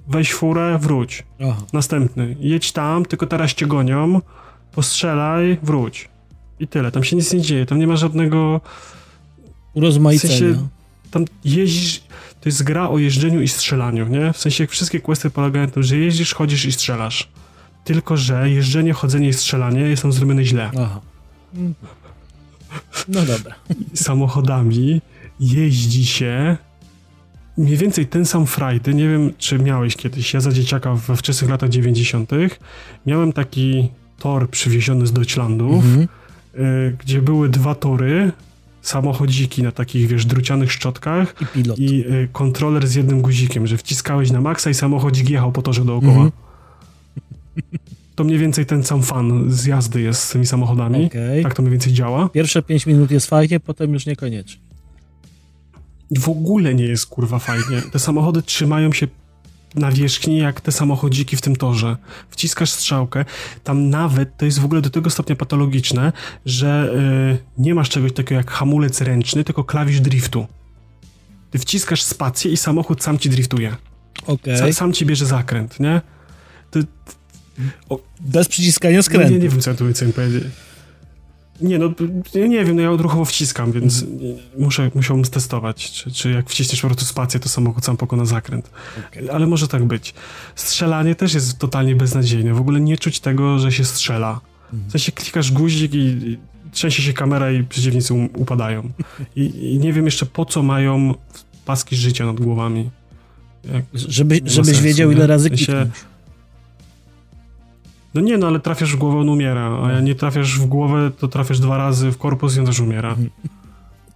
weź furę, wróć. Aha. Następny. Jedź tam, tylko teraz cię gonią, postrzelaj, wróć. I tyle. Tam się nic nie dzieje. Tam nie ma żadnego. Urozmaicenia. W sensie, tam jeździsz. To jest gra o jeżdżeniu i strzelaniu, nie? W sensie wszystkie questy polegają na tym, że jeździsz, chodzisz i strzelasz. Tylko, że jeżdżenie, chodzenie i strzelanie jest tam zrobione źle. Aha. No dobra. Samochodami jeździ się mniej więcej ten sam frajdy, nie wiem czy miałeś kiedyś, ja za dzieciaka we wczesnych latach 90. miałem taki tor przywieziony z Deutschlandów, mhm. Y, gdzie były dwa tory, samochodziki na takich, wiesz, drucianych szczotkach i, pilot. i y, kontroler z jednym guzikiem, że wciskałeś na maksa i samochodzik jechał po torze dookoła. Mhm. To mniej więcej ten sam fan z jazdy jest z tymi samochodami. Okay. Tak to mniej więcej działa. Pierwsze 5 minut jest fajnie, potem już niekoniecznie. W ogóle nie jest kurwa fajnie. Te samochody trzymają się na wierzchni jak te samochodziki w tym torze. Wciskasz strzałkę, tam nawet to jest w ogóle do tego stopnia patologiczne, że yy, nie masz czegoś takiego jak hamulec ręczny, tylko klawisz driftu. Ty wciskasz spację i samochód sam ci driftuje. Okay. Sam, sam ci bierze zakręt, nie? To, o, Bez przyciskania skrętu. Nie, nie wiem, co ja tu chcę powiedzieć. Nie, no ja nie wiem, no ja odruchowo wciskam, więc mm. muszę, musiałbym stestować, czy, czy jak wciśniesz po prostu spację, to samochód sam pokona zakręt. Okay. Ale może tak być. Strzelanie też jest totalnie beznadziejne. W ogóle nie czuć tego, że się strzela. W sensie klikasz guzik i, trzęsie się kamera i przeciwnicy um, upadają. I, I, nie wiem jeszcze po co mają paski życia nad głowami. Jak, Żeby, żebyś sensu, wiedział, ile razy kliknąć. No nie, no ale trafiasz w głowę, on umiera, a jak nie trafiasz w głowę, to trafiasz dwa razy w korpus i on też umiera. Mhm.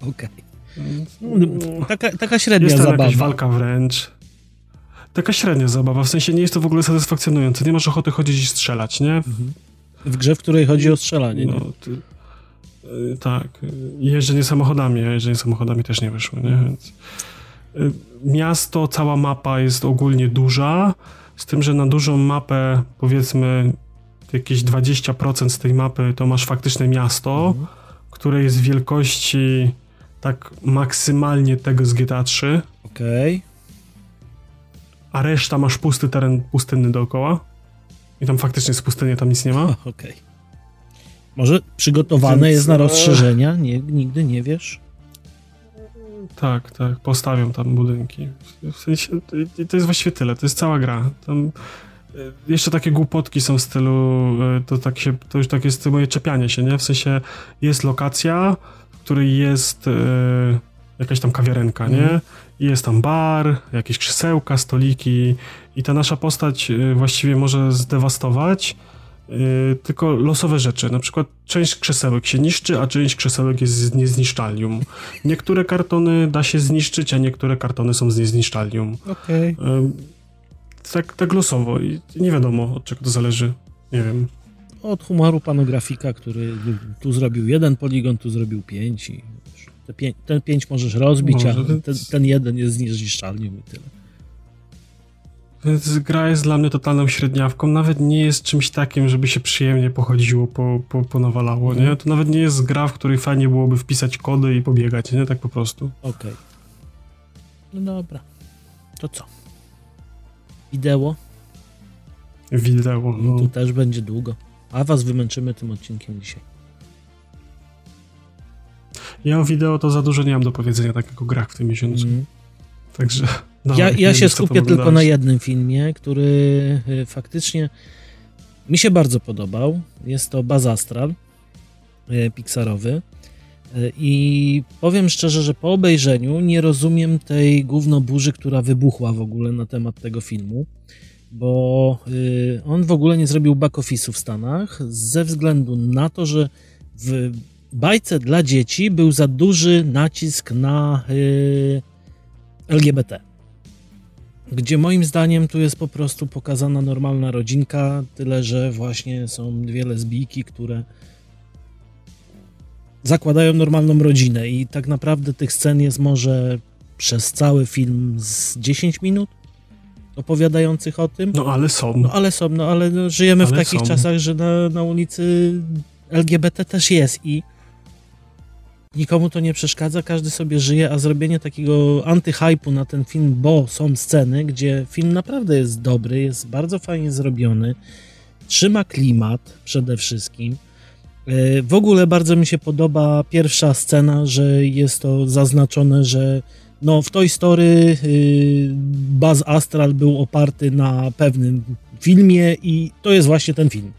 Okej. Okay. No, taka, taka średnia jest zabawa. jakaś walka wręcz. Taka średnia zabawa, w sensie nie jest to w ogóle satysfakcjonujące. Nie masz ochoty chodzić i strzelać, nie? Mhm. W grze, w której chodzi o strzelanie. No, ty, y, tak. Jeżdżenie samochodami, a jeżdżenie samochodami też nie wyszło, nie? Więc, y, miasto, cała mapa jest ogólnie duża, z tym, że na dużą mapę, powiedzmy, jakieś 20% z tej mapy to masz faktyczne miasto, mhm. które jest wielkości tak maksymalnie tego z GTA 3. Okej. Okay. A reszta masz pusty teren pustynny dookoła. I tam faktycznie jest pustynia, tam nic nie ma. Okej. Okay. Może przygotowane Więc, jest na e, rozszerzenia? Nie, nigdy nie wiesz? Tak, tak, postawią tam budynki. W sensie, to jest właściwie tyle, to jest cała gra. Tam jeszcze takie głupotki są w stylu, e, to, tak się, to już tak jest moje czepianie się, nie? W sensie jest lokacja, w której jest e, jakaś tam kawiarenka, nie? I jest tam bar, jakieś krzesełka, stoliki i ta nasza postać e, właściwie może zdewastować Yy, tylko losowe rzeczy. Na przykład część krzesełek się niszczy, a część krzesełek jest z niezniszczalnium. Niektóre kartony da się zniszczyć, a niektóre kartony są z niezniszczalnium. Okej. Okay. Tak, tak losowo i nie wiadomo od czego to zależy. Nie wiem. Od humoru panografika, który tu zrobił jeden poligon, tu zrobił pięć i pię ten pięć możesz rozbić, Może, a ten, ten jeden jest z niezniszczalnium i tyle. Więc gra jest dla mnie totalną średniawką. Nawet nie jest czymś takim, żeby się przyjemnie pochodziło, po, po, ponawalało, nie? To nawet nie jest gra, w której fajnie byłoby wpisać kody i pobiegać, nie? Tak po prostu. Okej. Okay. No dobra. To co? Wideo? Wideo, no. Tu też będzie długo. A was wymęczymy tym odcinkiem dzisiaj. Ja o wideo to za dużo nie mam do powiedzenia takiego grach w tym miesiącu. Mm. Także ja, ja się skupię tylko na jednym filmie, który y, faktycznie mi się bardzo podobał. Jest to Baz Astral y, Pixarowy. Y, I powiem szczerze, że po obejrzeniu nie rozumiem tej gównoburzy, która wybuchła w ogóle na temat tego filmu, bo on w ogóle nie zrobił back office'u w Stanach ze względu na to, że w bajce dla dzieci był za duży nacisk na LGBT gdzie moim zdaniem tu jest po prostu pokazana normalna rodzinka, tyle że właśnie są dwie lesbijki, które zakładają normalną rodzinę i tak naprawdę tych scen jest może przez cały film z 10 minut opowiadających o tym. No ale są. No ale są, no ale no, żyjemy ale w takich są. czasach, że na, na ulicy LGBT też jest i Nikomu to nie przeszkadza, każdy sobie żyje, a zrobienie takiego antyhypu na ten film, bo są sceny, gdzie film naprawdę jest dobry, jest bardzo fajnie zrobiony, trzyma klimat przede wszystkim. E, w ogóle bardzo mi się podoba pierwsza scena, że jest to zaznaczone, że no w Toy Story y, Buzz Astral był oparty na pewnym filmie i to jest właśnie ten film.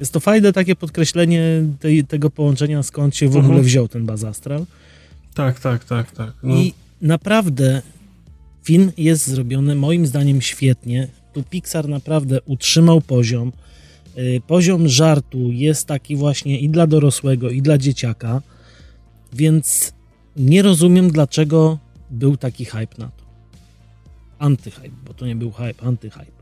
Jest to fajne takie podkreślenie tej, tego połączenia, skąd się w ogóle mhm. wziął ten Bazastral. Tak, tak, tak, tak. No. I naprawdę film jest zrobiony moim zdaniem świetnie. Tu Pixar naprawdę utrzymał poziom. Y, poziom żartu jest taki właśnie i dla dorosłego, i dla dzieciaka, więc nie rozumiem, dlaczego był taki hype na to. Antyhype, bo to nie był hype, antyhype.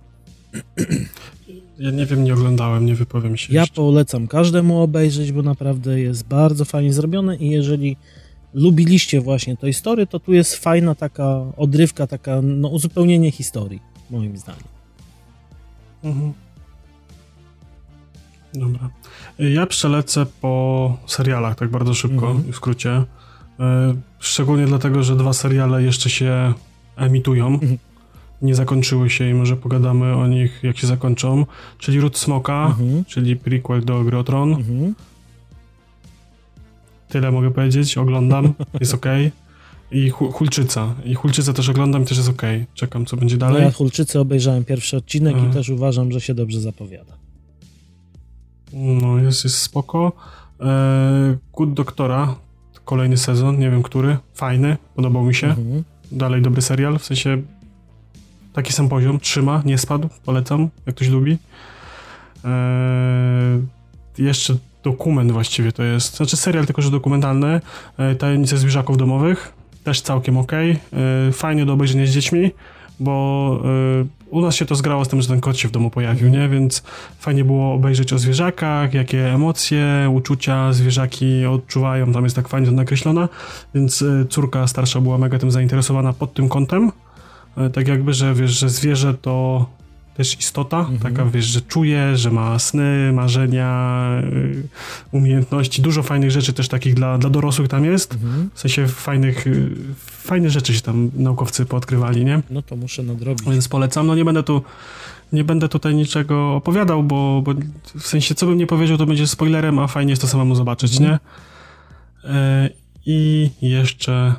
Ja nie wiem, nie oglądałem, nie wypowiem się. Ja jeszcze. polecam każdemu obejrzeć, bo naprawdę jest bardzo fajnie zrobione i jeżeli lubiliście właśnie tej historii, to tu jest fajna taka odrywka, taka no, uzupełnienie historii, moim zdaniem. Mhm. Dobra. Ja przelecę po serialach tak bardzo szybko, mhm. w skrócie. E, szczególnie dlatego, że dwa seriale jeszcze się emitują. Mhm. nie zakończyły się i może pogadamy o nich, jak się zakończą, czyli Ród Smoka, mhm. czyli prequel do Gry. Mhm. Tyle mogę powiedzieć, oglądam, jest ok. I Hulczyca. I Hulczyca też oglądam i też jest ok. Czekam, co będzie dalej. No ja Hulczycy obejrzałem pierwszy odcinek i też uważam, że się dobrze zapowiada. No, jest, jest spoko. Good Doktora, kolejny sezon, nie wiem który, fajny, podobał mi się. Mhm. Dalej dobry serial, w sensie taki sam poziom, trzyma, nie spadł, polecam, jak ktoś lubi. Eee, jeszcze dokument właściwie to jest, znaczy serial tylko, że dokumentalny, eee, Tajemnice zwierzaków domowych, też całkiem ok, eee, fajnie do obejrzenia z dziećmi, bo y, u nas się to zgrało z tym, że ten kot się w domu pojawił, nie? Więc fajnie było obejrzeć o zwierzakach, jakie emocje, uczucia zwierzaki odczuwają, tam jest tak fajnie to nakreślona, więc y, córka starsza była mega tym zainteresowana pod tym kątem, y, tak jakby, że wiesz, że zwierzę to też istota, mhm. taka wiesz, że czuje, że ma sny, marzenia, y, umiejętności, dużo fajnych rzeczy też takich dla, dla dorosłych tam jest, mhm. w sensie fajnych, y, fajne rzeczy się tam naukowcy poodkrywali, nie? No to muszę nadrobić. Więc polecam, no nie będę tu nie będę tutaj niczego opowiadał, bo, bo w sensie co bym nie powiedział, to będzie spoilerem, a fajnie jest to samemu zobaczyć, mhm. nie? E, I jeszcze...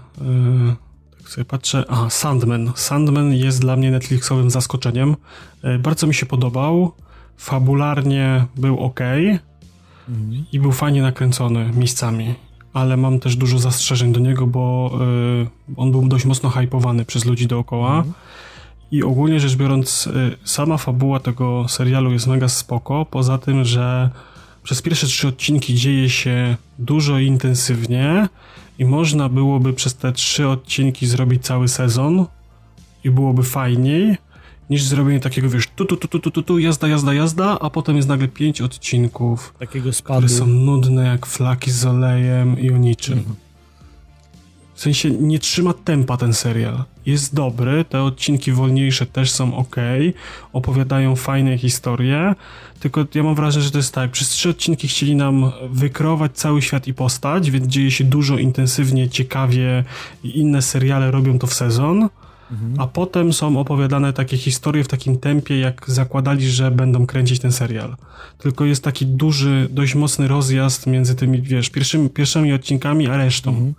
Sobie patrzę. A, Sandman. Sandman jest dla mnie Netflixowym zaskoczeniem. E, bardzo mi się podobał. Fabularnie był ok. Mhm. I był fajnie nakręcony miejscami. Ale mam też dużo zastrzeżeń do niego, bo y, on był dość mocno hypowany przez ludzi dookoła. Mhm. I ogólnie rzecz biorąc, y, sama fabuła tego serialu jest mega spoko. Poza tym, że przez pierwsze trzy odcinki dzieje się dużo intensywnie i można byłoby przez te trzy odcinki zrobić cały sezon i byłoby fajniej niż zrobienie takiego, wiesz, tu, tu, tu, tu, tu, tu, tu jazda, jazda, jazda, a potem jest nagle pięć odcinków, takiego spadu. które są nudne jak flaki z olejem i o niczym. Mhm. W sensie nie trzyma tempa ten serial. Jest dobry, te odcinki wolniejsze też są ok, opowiadają fajne historie, tylko ja mam wrażenie, że to jest tak, przez trzy odcinki chcieli nam wykreować cały świat i postać, więc dzieje się dużo intensywnie, ciekawie i inne seriale robią to w sezon, mhm. a potem są opowiadane takie historie w takim tempie, jak zakładali, że będą kręcić ten serial. Tylko jest taki duży, dość mocny rozjazd między tymi, wiesz, pierwszymi, pierwszymi odcinkami, a resztą. Mhm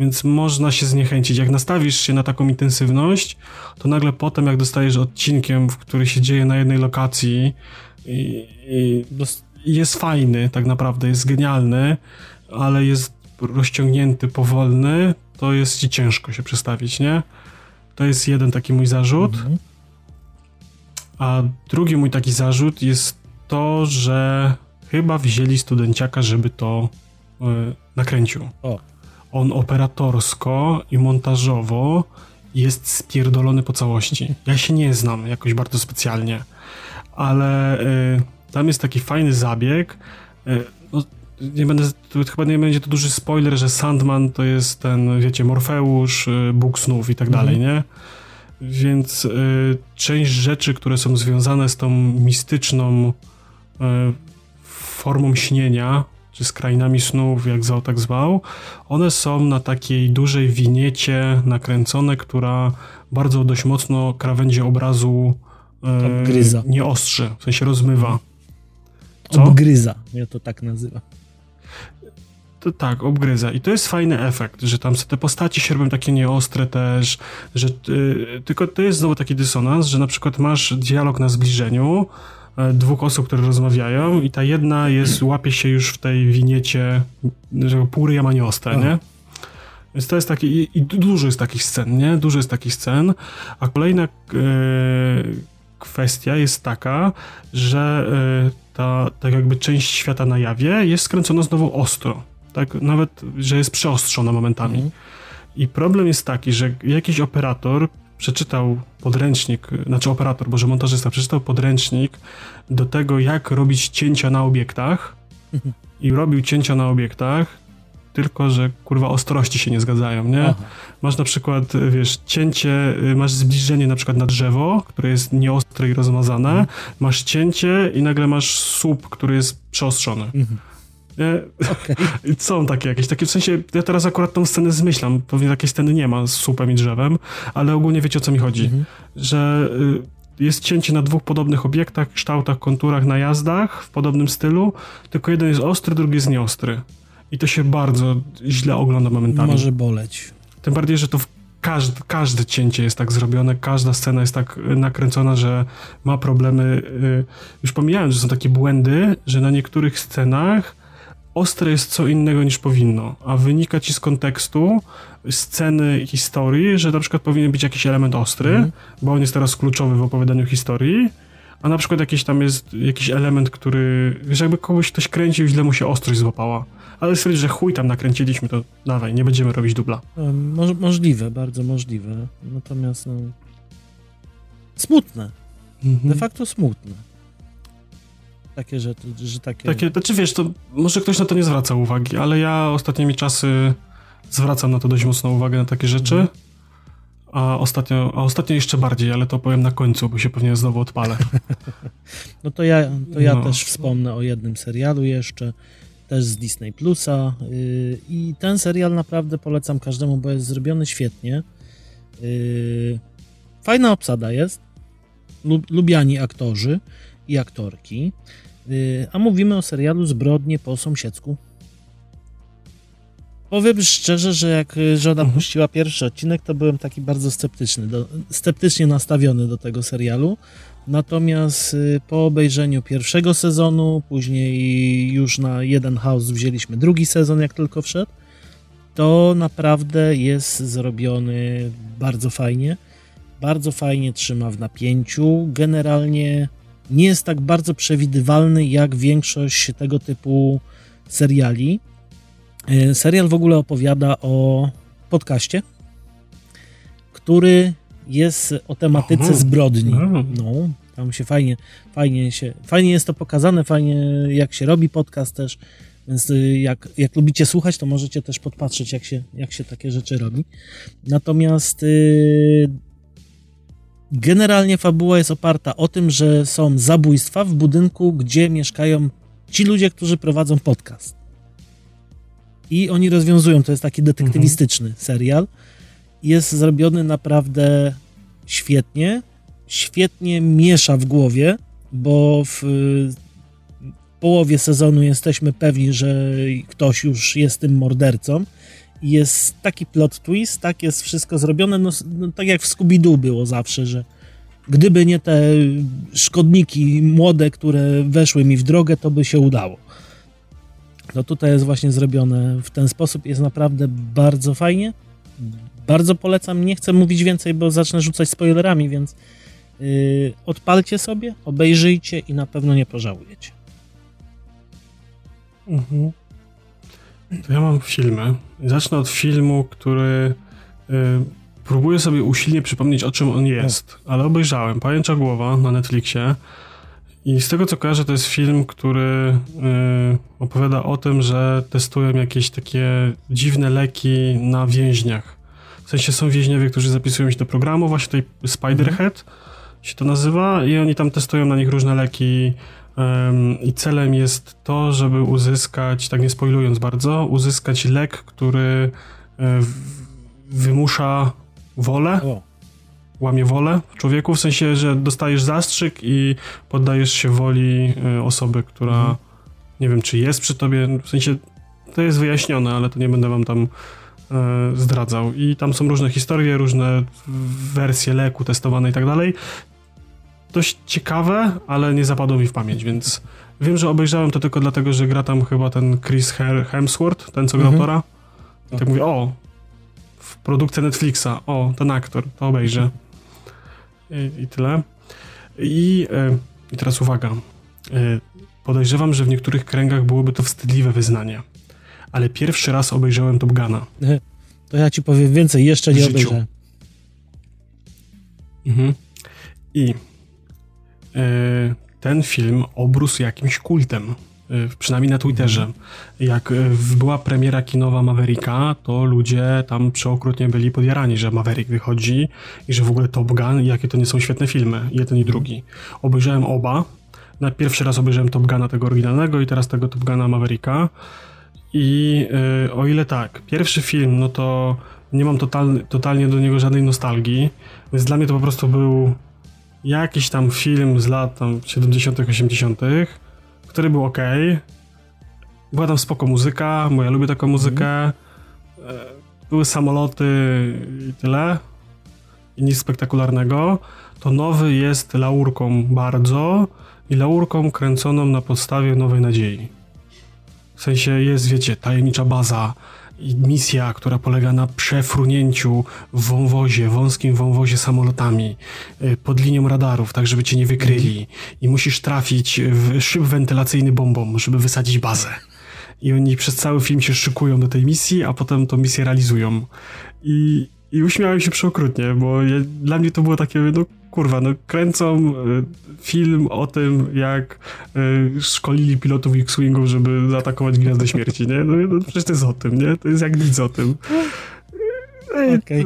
więc można się zniechęcić. Jak nastawisz się na taką intensywność, to nagle potem, jak dostajesz odcinkiem, w który się dzieje na jednej lokacji i, i jest fajny, tak naprawdę, jest genialny, ale jest rozciągnięty, powolny, to jest ci ciężko się przestawić, nie? To jest jeden taki mój zarzut. Mhm. A drugi mój taki zarzut jest to, że chyba wzięli studenciaka, żeby to y, nakręcił. O on operatorsko i montażowo jest spierdolony po całości. Ja się nie znam jakoś bardzo specjalnie, ale y, tam jest taki fajny zabieg. Y, no, nie będę, chyba nie będzie to duży spoiler, że Sandman to jest ten, wiecie, Morfeusz, y, Bóg snów i tak mhm. dalej, nie? Więc y, część rzeczy, które są związane z tą mistyczną y, formą śnienia, czy z krainami snów, jak zwał, tak zwał, one są na takiej dużej winiecie nakręcone, która bardzo dość mocno krawędzie obrazu e, Obgryza. nie ostrzy, w sensie rozmywa. Co? Obgryza, ja to tak nazywam. To tak, obgryza. I to jest fajny efekt, że tam te postaci się robią takie nieostre też, że y, tylko to jest znowu taki dysonans, że na przykład masz dialog na zbliżeniu, dwóch osób, które rozmawiają i ta jedna jest, łapie się już w tej winiecie, że pół ryja ma nieostre, nie? Więc to jest taki, i, i, dużo jest takich scen, nie? Dużo jest takich scen, a kolejna e, kwestia jest taka, że e, ta tak jakby część świata na jawie jest skręcona znowu ostro, tak? Nawet, że jest przeostrzona momentami. Mhm. I problem jest taki, że jakiś operator przeczytał podręcznik, znaczy operator, boże montażysta, przeczytał podręcznik do tego, jak robić cięcia na obiektach i robił cięcia na obiektach, tylko że kurwa ostrości się nie zgadzają, nie? Aha. Masz na przykład, wiesz, cięcie, masz zbliżenie na przykład na drzewo, które jest nieostre i rozmazane, mhm. masz cięcie i nagle masz słup, który jest przeostrzony. Mhm. Okay. Są takie jakieś, takie w sensie, ja teraz akurat tą scenę zmyślam, pewnie takiej sceny nie ma z słupem i drzewem, ale ogólnie wiecie o co mi chodzi, mhm. że y, jest cięcie na dwóch podobnych obiektach, kształtach, konturach, najazdach w podobnym stylu, tylko jeden jest ostry, drugi jest nieostry. I to się bardzo źle ogląda momentami. Może boleć. Tym bardziej, że to w każde, każde cięcie jest tak zrobione, każda scena jest tak y, nakręcona, że ma problemy. Y, już pomijając, że są takie błędy, że na niektórych scenach ostre jest co innego niż powinno, a wynika ci z kontekstu sceny historii, że na przykład powinien być jakiś element ostry, mm. bo on jest teraz kluczowy w opowiadaniu historii, a na przykład jakiś tam jest jakiś element, który, że jakby kogoś ktoś kręcił, źle mu się ostrość złapała ale stwierdził, że chuj tam nakręciliśmy, to dawaj, nie będziemy robić dubla. Mo możliwe, bardzo możliwe. Natomiast no, smutne. Mhm. De facto smutne. Takie, że, że takie... Takie, znaczy wiesz, to może ktoś na to nie zwraca uwagi, ale ja ostatnimi czasy zwracam na to dość mocną uwagę, na takie rzeczy. Mhm. A ostatnio, a ostatnio jeszcze bardziej, ale to powiem na końcu, bo się pewnie znowu odpalę. no to ja, to ja no. też wspomnę o jednym serialu jeszcze też z Disney Plusa. Y, I ten serial naprawdę polecam każdemu, bo jest zrobiony świetnie. Y, fajna obsada jest. Lubiani aktorzy i aktorki. Y, a mówimy o serialu Zbrodnie po sąsiedzku. Powiem szczerze, że jak żona mhm. puściła pierwszy odcinek, to byłem taki bardzo sceptyczny, do, sceptycznie nastawiony do tego serialu. Natomiast y, po obejrzeniu pierwszego sezonu, później już na jeden house wzięliśmy drugi sezon, jak tylko wszedł, to naprawdę jest zrobiony bardzo fajnie. Bardzo fajnie trzyma w napięciu. Generalnie nie jest tak bardzo przewidywalny jak większość tego typu seriali. Y, serial w ogóle opowiada o podcaście, który jest o tematyce zbrodni. No, tam się fajnie, fajnie się, fajnie jest to pokazane, fajnie jak się robi podcast też, więc y, jak, jak lubicie słuchać, to możecie też podpatrzeć, jak się, jak się takie rzeczy robi. Natomiast yy, generalnie fabuła jest oparta o tym, że są zabójstwa w budynku, gdzie mieszkają ci ludzie, którzy prowadzą podcast. I oni rozwiązują, to jest taki detektywistyczny mhm. serial jest zrobiony naprawdę świetnie. Świetnie miesza w głowie, bo w połowie sezonu jesteśmy pewni, że ktoś już jest tym mordercą. Jest taki plot twist, tak jest wszystko zrobione, no, no tak jak w Scooby-Doo było zawsze, że gdyby nie te szkodniki młode, które weszły mi w drogę, to by się udało. No tutaj jest właśnie zrobione w ten sposób, jest naprawdę bardzo fajnie, bardzo polecam, nie chcę mówić więcej, bo zacznę rzucać spoilerami, więc yy, odpalcie sobie, obejrzyjcie i na pewno nie pożałujecie. Mhm. To ja mam filmy. Zacznę od filmu, który yy, próbuję sobie usilnie przypomnieć, o czym on jest, ale obejrzałem. Pajęcza Głowa na Netflixie. I z tego co kojarzę, to jest film, który yy, opowiada o tym, że testują jakieś takie dziwne leki na więźniach. W sensie są więźniowie, którzy zapisują się do programu, właśnie tutaj Spiderhead mhm. się to nazywa i oni tam testują na nich różne leki i celem jest to, żeby uzyskać, tak nie spoilując bardzo, uzyskać lek, który um, wymusza wolę, łamie wolę w człowieku, w sensie, że dostajesz zastrzyk i poddajesz się woli y, osoby, która mhm. nie wiem, czy jest przy tobie, w sensie to jest wyjaśnione, ale to nie będę wam tam E, zdradzał. I tam są różne historie, różne wersje leku testowane i tak dalej. Dość ciekawe, ale nie zapadło mi w pamięć, więc wiem, że obejrzałem to tylko dlatego, że gra tam chyba ten Chris Hemsworth, ten co grał mhm. Tora. I tak mówię, o, w produkcji Netflixa, o, ten aktor, to obejrzę. I, i tyle. I, e, I teraz uwaga. E, podejrzewam, że w niektórych kręgach byłoby to wstydliwe wyznanie ale pierwszy raz obejrzałem Top Guna. To ja ci powiem więcej, jeszcze nie obejrzałem. Mhm. I e, ten film obrósł jakimś kultem. E, przynajmniej na Twitterze. Jak e, była premiera kinowa Mavericka, to ludzie tam przeokrutnie byli podjarani, że Maverick wychodzi i że w ogóle Top Gun jakie to nie są świetne filmy, jeden i drugi. Obejrzałem oba, na pierwszy raz obejrzałem Top Guna tego oryginalnego i teraz tego Top Guna Mavericka. I yy, o ile tak, pierwszy film, no to nie mam totalnie, totalnie do niego żadnej nostalgii, więc dla mnie to po prostu był jakiś tam film z lat tam 70., 80., który był ok. Była tam spoko muzyka, bo ja lubię taką muzykę. Mm. Były samoloty i tyle. I nic spektakularnego. To nowy jest laurką bardzo i laurką kręconą na podstawie Nowej Nadziei. W sensie jest, wiecie, tajemnicza baza, misja, która polega na przefrunięciu w wąwozie, wąskim wąwozie samolotami y, pod linią radarów, tak żeby cię nie wykryli i musisz trafić w szyb wentylacyjny bombą, żeby wysadzić bazę. I oni przez cały film się szykują do tej misji, a potem tą misję realizują. I, i uśmiałem się przeokrutnie, bo ja, dla mnie to było takie, no kurwa, no kręcą y, film o tym, jak y, szkolili pilotów X-Wingów, żeby zaatakować Gwiazdę Śmierci, nie? No, no przecież to jest o tym, nie? To jest jak nic o tym. Okay.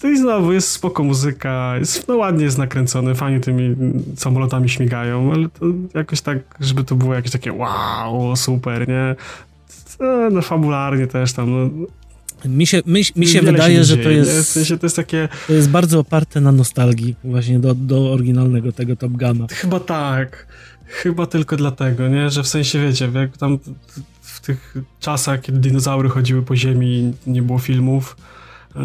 To i znowu jest spoko muzyka, jest, no ładnie jest nakręcony, fajnie tymi samolotami śmigają, ale to jakoś tak, żeby to było jakieś takie wow, super, nie? No fabularnie też tam, no, mi się, mi, mi się wydaje, się że to jest, w sensie to jest takie... To jest bardzo oparte na nostalgii właśnie do, do oryginalnego tego Top Guna. Chyba tak. Chyba tylko dlatego, nie? Że w sensie, wiecie, jak tam w tych czasach, kiedy dinozaury chodziły po ziemi nie było filmów,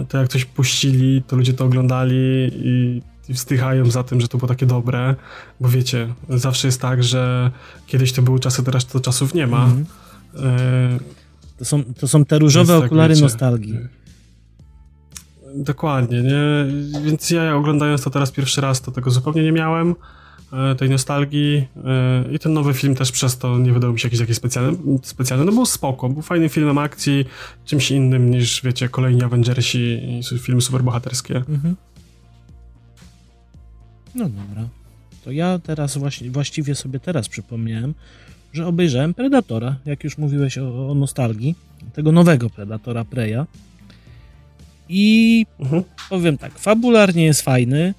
to jak coś puścili, to ludzie to oglądali i, i wstychają za tym, że to było takie dobre, bo wiecie, zawsze jest tak, że kiedyś to były czasy, teraz to czasów nie ma. Mm -hmm. To są, to są te różowe tak, okulary wiecie, nostalgii. Dokładnie, nie? Więc ja oglądając to teraz pierwszy raz, to tego zupełnie nie miałem, e, tej nostalgii e, i ten nowy film też przez to nie wydał mi się jakiś, jakiś specjalny, specjalny. No był spoko, był fajnym filmem akcji, czymś innym niż, wiecie, kolejni Avengersi i filmy superbohaterskie. Mhm. No dobra. To ja teraz właśnie, właściwie sobie teraz przypomniałem, że obejrzałem Predatora, jak już mówiłeś o, o nostalgii, tego nowego Predatora Preya. I mhm. powiem tak, fabularnie jest fajny.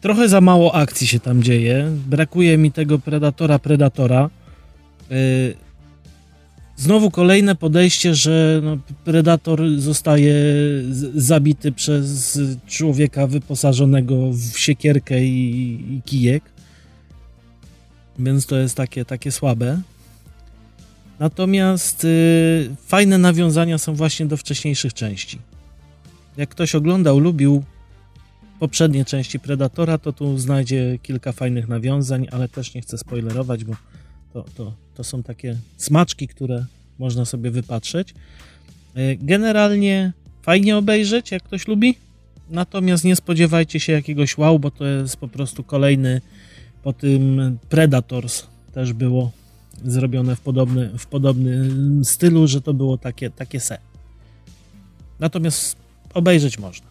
Trochę za mało akcji się tam dzieje. Brakuje mi tego Predatora Predatora. Yy, znowu kolejne podejście, że no, Predator zostaje zabity przez człowieka wyposażonego w siekierkę i, i kijek. Więc to jest takie, takie słabe. Natomiast y, fajne nawiązania są właśnie do wcześniejszych części. Jak ktoś oglądał, lubił poprzednie części Predatora, to tu znajdzie kilka fajnych nawiązań, ale też nie chcę spoilerować, bo to, to, to są takie smaczki, które można sobie wypatrzeć. Y, generalnie fajnie obejrzeć, jak ktoś lubi, natomiast nie spodziewajcie się jakiegoś wow, bo to jest po prostu kolejny po tym Predators też było zrobione w podobny, w podobnym stylu, że to było takie, takie se. Natomiast obejrzeć można.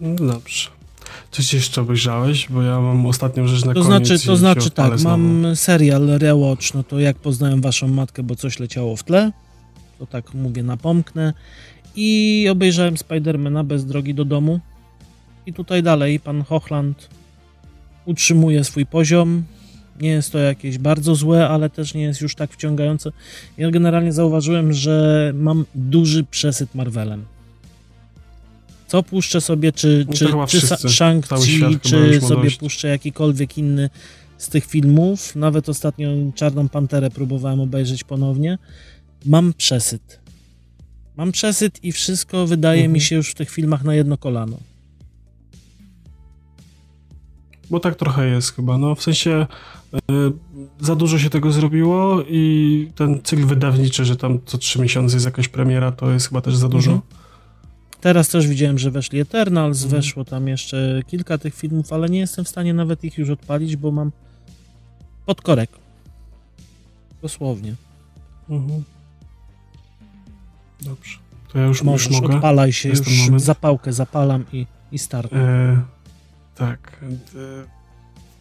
No dobrze. Coś jeszcze obejrzałeś? Bo ja mam ostatnią rzecz na to koniec. Znaczy, to znaczy tak, mam serial Rewatch, no to jak poznałem waszą matkę, bo coś leciało w tle, to tak mówię, napomknę. I obejrzałem Spidermana bez drogi do domu. I tutaj dalej pan Hochland utrzymuje swój poziom. Nie jest to jakieś bardzo złe, ale też nie jest już tak wciągające. Ja generalnie zauważyłem, że mam duży przesyt Marvelem. Co puszczę sobie, czy, no czy, czy Shang-Chi, czy sobie dość. puszczę jakikolwiek inny z tych filmów. Nawet ostatnio Czarną Panterę próbowałem obejrzeć ponownie. Mam przesyt. Mam przesyt i wszystko wydaje mhm. mi się już w tych filmach na jedno kolano. Bo tak trochę jest chyba, no w sensie y, za dużo się tego zrobiło i ten cykl wydawniczy, że tam co trzy miesiące jest jakaś premiera, to jest chyba też za dużo. Mhm. Teraz też widziałem, że weszli Eternals, mhm. weszło tam jeszcze kilka tych filmów, ale nie jestem w stanie nawet ich już odpalić, bo mam podkorek. Dosłownie. Mhm. Dobrze. To ja już, Możesz, już mogę. odpalaj się, już zapałkę zapalam i, i start. E tak.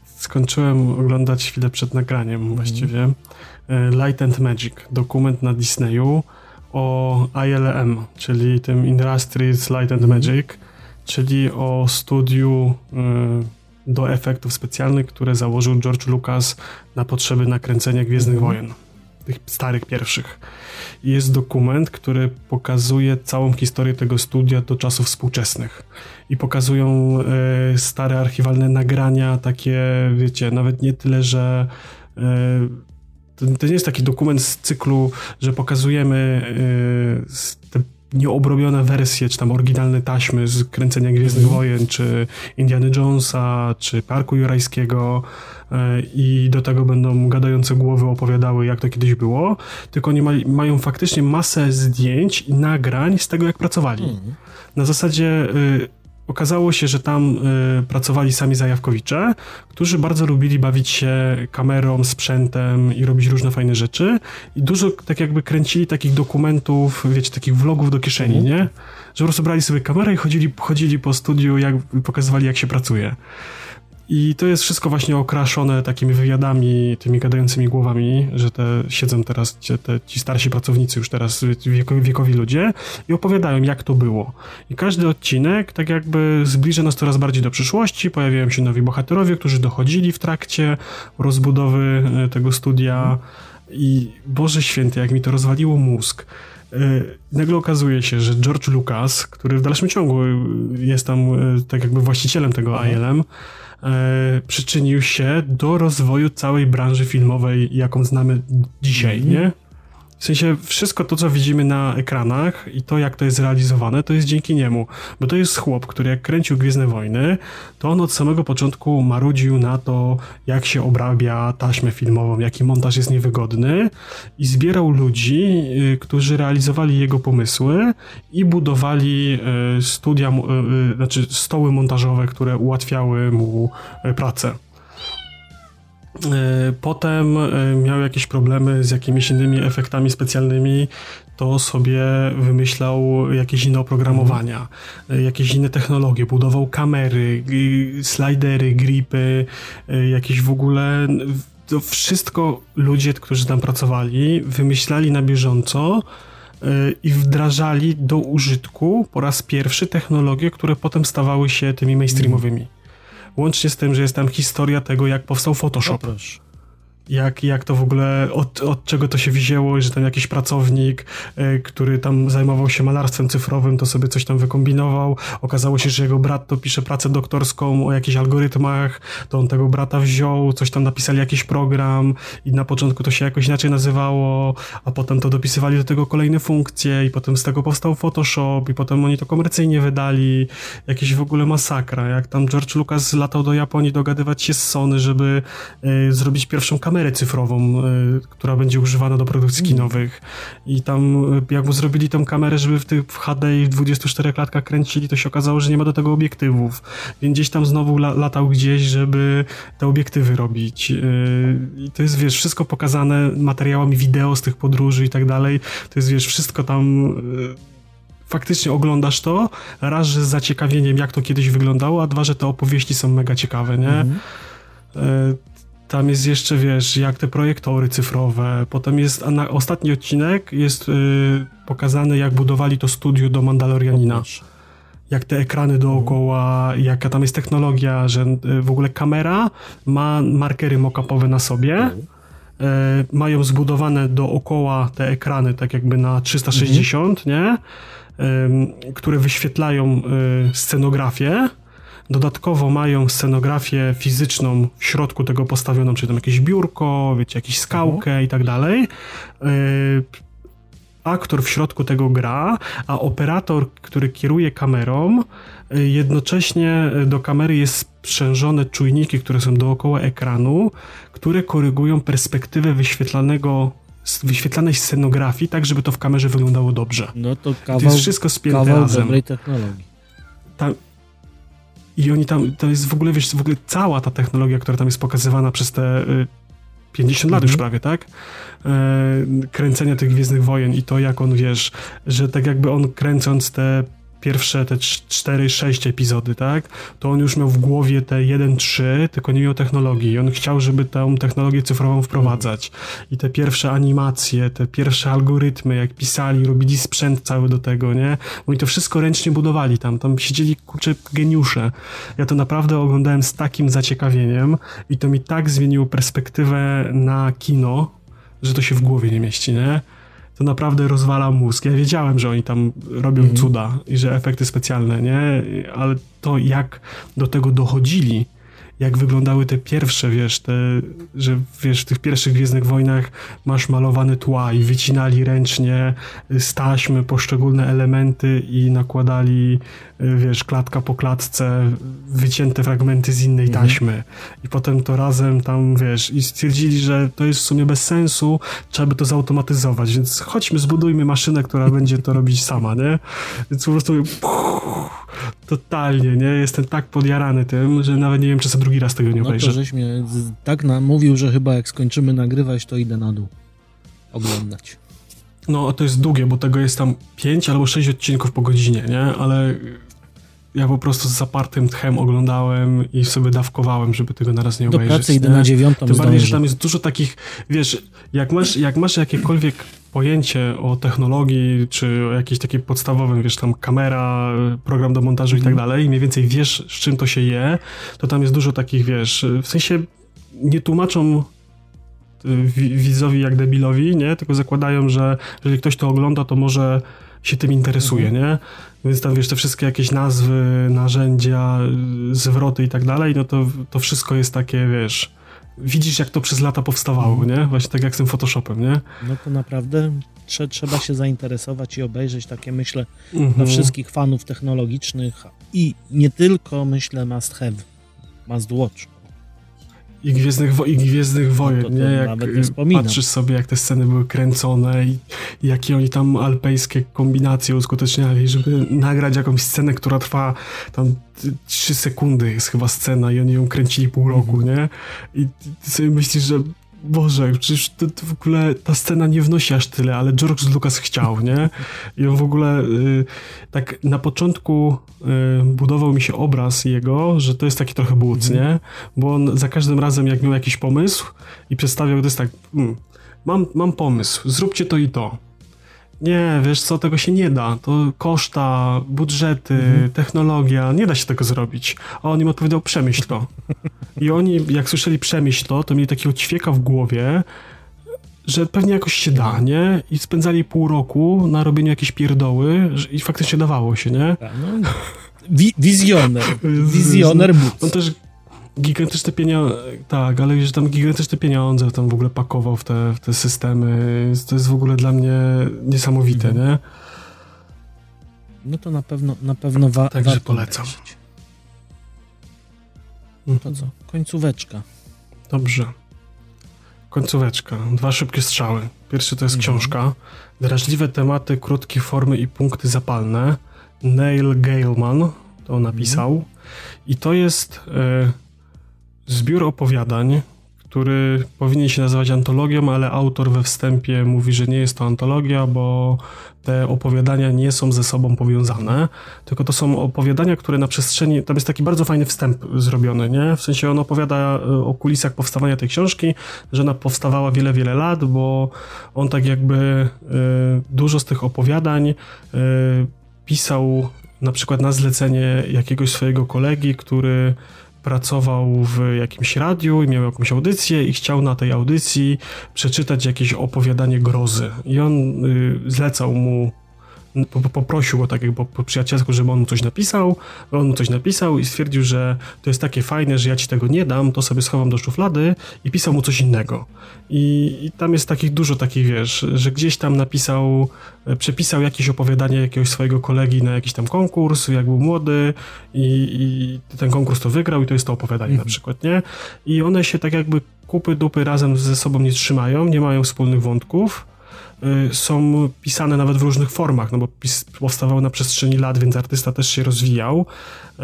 Skończyłem oglądać chwilę przed nagraniem mm. właściwie. E, Light and Magic, dokument na Disneyu o ILM, czyli tym Industries Light and mhm. Magic. czyli o studiu y, do efektów specjalnych, które założył George Lucas na potrzeby nakręcenia Gwiezdnych mhm. Wojen, tych starych pierwszych. Jest dokument, który pokazuje całą historię tego studia do czasów współczesnych i pokazują y, stare archiwalne nagrania, takie, wiecie, nawet nie tyle, że y, to, to, nie jest taki dokument z cyklu, że pokazujemy yy, te nieobrobione wersje, czy tam oryginalne taśmy z kręcenia Gwiezdnych mm. Wojen, czy Indiana Jonesa, czy Parku Jurajskiego i do tego będą gadające głowy opowiadały, jak to kiedyś było, tylko oni ma, mają faktycznie masę zdjęć i nagrań z tego, jak pracowali. Mm. Na zasadzie... Yy, Okazało się, że tam y, pracowali sami zajawkowicze, którzy bardzo lubili bawić się kamerą, sprzętem i robić różne fajne rzeczy. I dużo tak jakby kręcili takich dokumentów, wiecie, takich vlogów do kieszeni, mhm. nie? Że po prostu brali sobie kamerę i chodzili, chodzili po studiu, jak pokazywali, jak się pracuje. I to jest wszystko właśnie okraszone takimi wywiadami, tymi gadającymi głowami, że te siedzą teraz te, ci starsi pracownicy, już teraz wiekowi, wiekowi ludzie i opowiadają, jak to było. I każdy odcinek tak jakby zbliża nas coraz bardziej do przyszłości, pojawiają się nowi bohaterowie, którzy dochodzili w trakcie rozbudowy e, tego studia i Boże Święty, jak mi to rozwaliło mózg. E, nagle okazuje się, że George Lucas, który w dalszym ciągu jest tam e, tak jakby właścicielem tego ILM, e, przyczynił się do rozwoju całej branży filmowej, jaką znamy dzisiaj, -hmm. nie? W sensie wszystko to, co widzimy na ekranach i to, jak to jest realizowane, to jest dzięki niemu. Bo to jest chłop, który jak kręcił Gwiezdne Wojny, to on od samego początku marudził na to, jak się obrabia taśmę filmową, jaki montaż jest niewygodny i zbierał ludzi, y, którzy realizowali jego pomysły i budowali y, studia, y, znaczy stoły montażowe, które ułatwiały mu pracę. E, potem e, miał jakieś problemy z jakimiś innymi efektami specjalnymi, to sobie wymyślał jakieś inne oprogramowania, e, jakieś inne technologie, budował kamery, slidery, gripy, jakieś w ogóle. To wszystko ludzie, którzy tam pracowali, wymyślali na bieżąco i wdrażali do użytku po raz pierwszy technologie, które potem stawały się tymi mainstreamowymi. Łącznie z tym, że jest tam historia tego, jak powstał Photoshop. No jak, jak to w ogóle, od, od czego to się wzięło, że tam jakiś pracownik, y, który tam zajmował się malarstwem cyfrowym, to sobie coś tam wykombinował. Okazało się, że jego brat to pisze pracę doktorską o jakichś algorytmach, to on tego brata wziął, coś tam napisali jakiś program i na początku to się jakoś inaczej nazywało, a potem to dopisywali do tego kolejne funkcje i potem z tego powstał Photoshop i potem oni to komercyjnie wydali. Jakieś w ogóle masakra, jak tam George Lucas latał do Japonii dogadywać się z Sony, żeby y, zrobić pierwszą kamerę kamerę cyfrową, y, która będzie używana do produkcji mm. kinowych. I tam, y, jak mu zrobili tą kamerę, żeby w tych w HD i w 24 klatkach kręcili, to się okazało, że nie ma do tego obiektywów. Więc gdzieś tam znowu la, latał gdzieś, żeby te obiektywy robić. Y, I to jest, wiesz, wszystko pokazane materiałami wideo z tych podróży i tak dalej. To jest, wiesz, wszystko tam faktycznie oglądasz to, raz, że z zaciekawieniem, jak to kiedyś wyglądało, a dwa, że te opowieści są mega ciekawe, nie? Mhm. Tam jest jeszcze, wiesz, jak te projektory cyfrowe. Potem jest, na ostatni odcinek jest yy, pokazany, jak budowali to studio do Mandalorianina. Jak te ekrany dookoła, jaka tam jest technologia, że yy, w ogóle kamera ma markery mockupowe na sobie. Yy, mają zbudowane dookoła te ekrany, tak jakby na 360, mhm. nie? które wyświetlają y, scenografię Dodatkowo mają scenografię fizyczną w środku tego postawioną, czyli tam jakieś biurko, wiecie, jakąś skałkę mhm. i tak dalej. E, aktor w środku tego gra, a operator, który kieruje kamerą, e, jednocześnie do kamery jest sprzężone czujniki, które są dookoła ekranu, które korygują perspektywę wyświetlanego wyświetlanej scenografii, tak żeby to w kamerze wyglądało dobrze. No to kawał, to jest wszystko spięte kawał razem. dobrej technologii. Ta, i oni tam, to jest w ogóle, wiesz, w ogóle cała ta technologia, która tam jest pokazywana przez te y, 50 lat już mhm. prawie, tak? E, kręcenia tych Gwiezdnych Wojen i to, jak on, wiesz, że tak jakby on kręcąc te pierwsze te 4-6 epizody, tak, to on już miał w głowie te 1-3, tylko nie miał technologii. I on chciał, żeby tę technologię cyfrową wprowadzać. I te pierwsze animacje, te pierwsze algorytmy, jak pisali, robili sprzęt cały do tego, nie? Oni to wszystko ręcznie budowali tam. Tam siedzieli, kurczę, geniusze. Ja to naprawdę oglądałem z takim zaciekawieniem i to mi tak zmieniło perspektywę na kino, że to się w głowie nie mieści, nie? To naprawdę rozwala mózg. Ja wiedziałem, że oni tam robią mhm. cuda i że efekty specjalne, nie? Ale to jak do tego dochodzili, jak wyglądały te pierwsze, wiesz, te, że wiesz, w tych pierwszych Gwiezdnych Wojnach masz malowane tła i wycinali ręcznie z taśmy poszczególne elementy i nakładali, wiesz, klatka po klatce wycięte fragmenty z innej mhm. taśmy. I potem to razem tam, wiesz, i stwierdzili, że to jest w sumie bez sensu, trzeba by to zautomatyzować, więc chodźmy, zbudujmy maszynę, która będzie to robić sama, nie? Więc po prostu totalnie, nie? Jestem tak podjarany tym, że nawet nie wiem, czy sobie drugi raz tego nie obejrzę. No to żeś mnie tak namówił, że chyba jak skończymy nagrywać, to idę na dół oglądać. No, to jest długie, bo tego jest tam 5 albo 6 odcinków po godzinie, nie? Ale ja po prostu z zapartym tchem oglądałem i sobie dawkowałem, żeby tego naraz nie obejrzeć. Do pracy idę na dziewiątą Tym bardziej, że tam jest dużo takich, wiesz, jak masz, jak masz jakiekolwiek pojęcie o technologii, czy o jakimś takim podstawowym, wiesz, tam kamera, program do montażu mm. i tak mhm. dalej, i mniej więcej wiesz, z czym to się je, to tam jest dużo takich, wiesz, w sensie nie tłumaczą y, widzowi jak debilowi, nie? Tylko zakładają, że jeżeli ktoś to ogląda, to może się tym interesuje, mhm. nie? Więc tam wiesz, te wszystkie jakieś nazwy, narzędzia, zwroty i tak dalej, no to, to wszystko jest takie, wiesz, widzisz jak to przez lata powstawało, mhm. nie? Właśnie tak jak z tym Photoshopem, nie? No to naprawdę trze trzeba się zainteresować i obejrzeć takie, myślę, mhm. dla wszystkich fanów technologicznych i nie tylko, myślę, must have, must watch i Gwiezdnych, wo i Gwiezdnych Wojen, no to, to nie? Jak nie patrzysz sobie, jak te sceny były kręcone i, jakie oni tam alpejskie kombinacje uskuteczniali, żeby nagrać jakąś scenę, która trwa tam 3 sekundy jest chyba scena i oni ją kręcili pół roku, nie? I ty sobie myślisz, że Boże, przecież to, to, w ogóle ta scena nie wnosi aż tyle, ale George Lucas chciał, nie? I on w ogóle y, tak na początku y, budował mi się obraz jego, że to jest taki trochę błóc, mm. nie? Bo on za każdym razem, jak miał jakiś pomysł i przedstawiał, to jest tak, mm, mam, mam pomysł, zróbcie to i to. Nie, wiesz co, tego się nie da. To koszta, budżety, mhm. technologia, nie da się tego zrobić. A on im odpowiedział, przemyśl to. I oni, jak słyszeli przemyśl to, to mieli takiego ćwieka w głowie, że pewnie jakoś się da, nie? I spędzali pół roku na robieniu jakiejś pierdoły i faktycznie dawało się, nie? No, wi wizjoner. Wizjoner Boots. On też gigantyczne pieniądze, tak, ale wiesz, tam gigantyczne pieniądze tam w ogóle pakował w te, w te systemy. To jest w ogóle dla mnie niesamowite, mhm. nie? No to na pewno, na pewno wa Także warto polecam. No to co? Końcóweczka. Dobrze. Końcóweczka. Dwa szybkie strzały. Pierwszy to jest mhm. książka. Drażliwe tematy, krótkie formy i punkty zapalne. Neil Gaiman to napisał. Mhm. I to jest... Y zbiór opowiadań, który powinien się nazywać antologią, ale autor we wstępie mówi, że nie jest to antologia, bo te opowiadania nie są ze sobą powiązane, tylko to są opowiadania, które na przestrzeni, tam jest taki bardzo fajny wstęp zrobiony, nie? W sensie on opowiada e, o kulisach powstawania tej książki, że ona powstawała wiele, wiele lat, bo on tak jakby y, dużo z tych opowiadań y, pisał na przykład na zlecenie jakiegoś swojego kolegi, który pracował w jakimś radiu i miał jakąś audycję i chciał na tej audycji przeczytać jakieś opowiadanie grozy. I on y, zlecał mu poprosił go tak jakby po przyjacielsku, żeby on mu coś napisał, on mu coś napisał i stwierdził, że to jest takie fajne, że ja ci tego nie dam, to sobie schowam do szuflady i pisał mu coś innego. I, i tam jest takich dużo takich, wiesz, że gdzieś tam napisał, e, przepisał jakieś opowiadanie jakiegoś swojego kolegi na jakiś tam konkurs, jak był młody i, i ten konkurs to wygrał i to jest to opowiadanie mhm. na przykład, nie? I one się tak jakby kupy dupy razem ze sobą nie trzymają, nie mają wspólnych wątków, są pisane nawet w różnych formach, no bo powstawały na przestrzeni lat, więc artysta też się rozwijał. Y,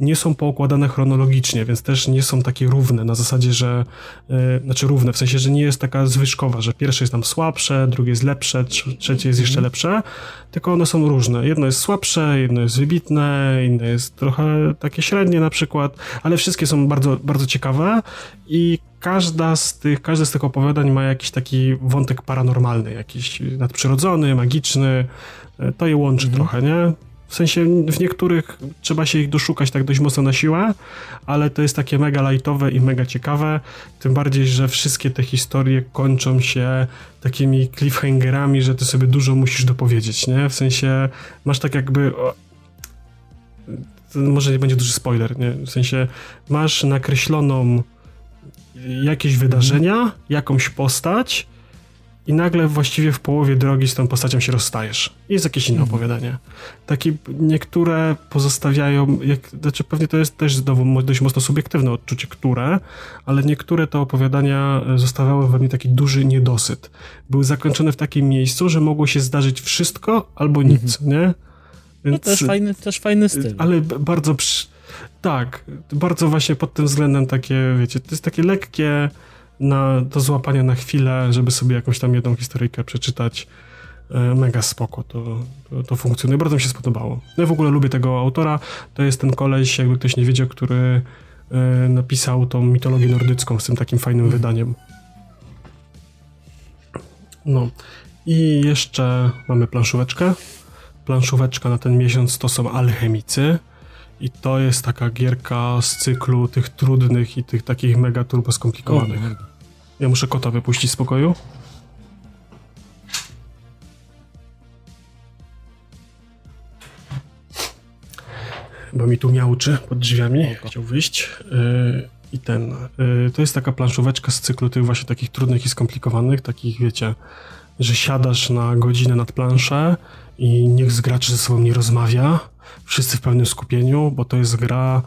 nie są poukładane chronologicznie, więc też nie są takie równe, na zasadzie, że y, znaczy równe, w sensie, że nie jest taka zwyżkowa, że pierwsze jest tam słabsze, drugie jest lepsze, trzecie jest jeszcze lepsze, tylko one są różne. Jedno jest słabsze, jedno jest wybitne, inne jest trochę takie średnie na przykład, ale wszystkie są bardzo, bardzo ciekawe i każda z tych, każde z tych opowiadań ma jakiś taki wątek paranormalny, jakiś nadprzyrodzony, magiczny. E, to je łączy mhm. trochę, nie? W sensie w niektórych trzeba się ich doszukać tak dość mocno na siłę, ale to jest takie mega lightowe i mega ciekawe. Tym bardziej, że wszystkie te historie kończą się takimi cliffhangerami, że ty sobie dużo musisz dopowiedzieć, nie? W sensie masz tak jakby. może nie będzie duży spoiler, nie? W sensie masz nakreśloną jakieś wydarzenia, jakąś postać i nagle właściwie w połowie drogi z tą postacią się rozstajesz. Jest jakieś inne mhm. opowiadanie. Takie niektóre pozostawiają, jak, znaczy pewnie to jest też znowu dość mocno subiektywne odczucie, które, ale niektóre te opowiadania zostawiały we mnie taki duży niedosyt. Były zakończone w takim miejscu, że mogło się zdarzyć wszystko albo nic, mhm. nie? Więc, to też fajny, też fajny styl. Ale bardzo przy, tak, bardzo właśnie pod tym względem takie, wiecie, to jest takie lekkie na, do złapania na chwilę, żeby sobie jakąś tam jedną historyjkę przeczytać. E, mega spoko, to, to, to, funkcjonuje. Bardzo mi się spodobało. No ja w ogóle lubię tego autora. To jest ten koleś, jakby ktoś nie wiedział, który e, napisał tą mitologię nordycką z tym takim fajnym wydaniem. No. I jeszcze mamy planszóweczkę. Planszóweczka na ten miesiąc to są alchemicy. I to jest taka gierka z cyklu tych trudnych i tych takich mega turbo skomplikowanych. Ja muszę kota wypuścić z pokoju. Bo mi tu miauczy pod drzwiami, chciał wyjść. Yy, I ten. Yy, to jest taka planszóweczka z cyklu tych właśnie takich trudnych i skomplikowanych, takich wiecie, że siadasz na godzinę nad planszę i niech z graczy ze sobą nie rozmawia wszyscy w pełnym skupieniu, bo to jest gra,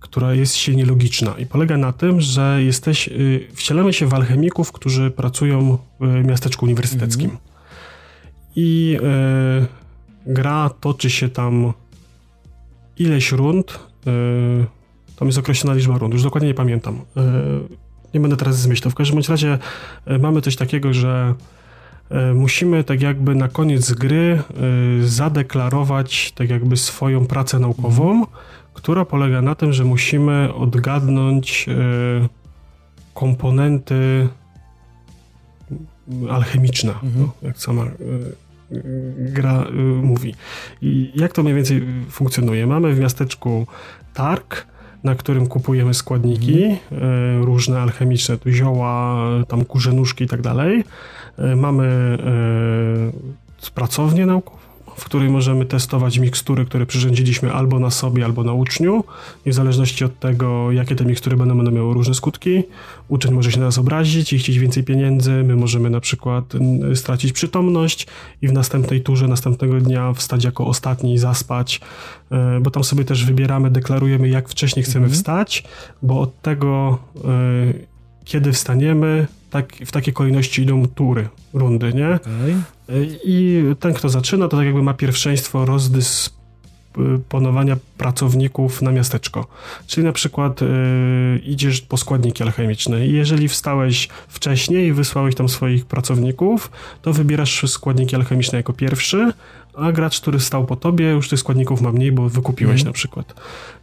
która jest silnie logiczna i polega na tym, że jesteś, y, wcielamy się w alchemików, którzy pracują w miasteczku uniwersyteckim. Mhm. I y, gra toczy się tam ileś rund, y, tam jest określona liczba rund, już dokładnie nie pamiętam. Y, nie będę teraz zmyślał. W każdym razie y, mamy coś takiego, że musimy tak jakby na koniec gry e, zadeklarować tak jakby swoją pracę naukową, mhm. która polega na tym, że musimy odgadnąć e, komponenty alchemiczne, mhm. no, jak sama gra mówi. I jak to mniej więcej funkcjonuje? Mamy w miasteczku targ, na którym kupujemy składniki mhm. różne alchemiczne, tu zioła, tam kurze nóżki i tak dalej. E, mamy e, pracownię naukową, w której możemy testować mikstury, które przyrządziliśmy albo na sobie, albo na uczniu i w zależności od tego, jakie te mikstury będą, będą miały różne skutki. Uczeń może się na nas obrazić i chcieć więcej pieniędzy, my możemy na przykład stracić przytomność i w następnej turze, następnego dnia wstać jako ostatni i zaspać, e, bo tam sobie też wybieramy, deklarujemy, jak wcześniej chcemy mhm. wstać, bo od tego, kiedy wstaniemy, tak, w takiej kolejności idą tury, rundy, nie? Okay. I ten, kto zaczyna, to tak jakby ma pierwszeństwo rozdysponowania pracowników na miasteczko. Czyli na przykład y, idziesz po składniki alchemiczne i jeżeli wstałeś wcześniej i wysłałeś tam swoich pracowników, to wybierasz składniki alchemiczne jako pierwszy, a gracz, który stał po tobie, już tych składników ma mniej, bo wykupiłeś mm. na przykład.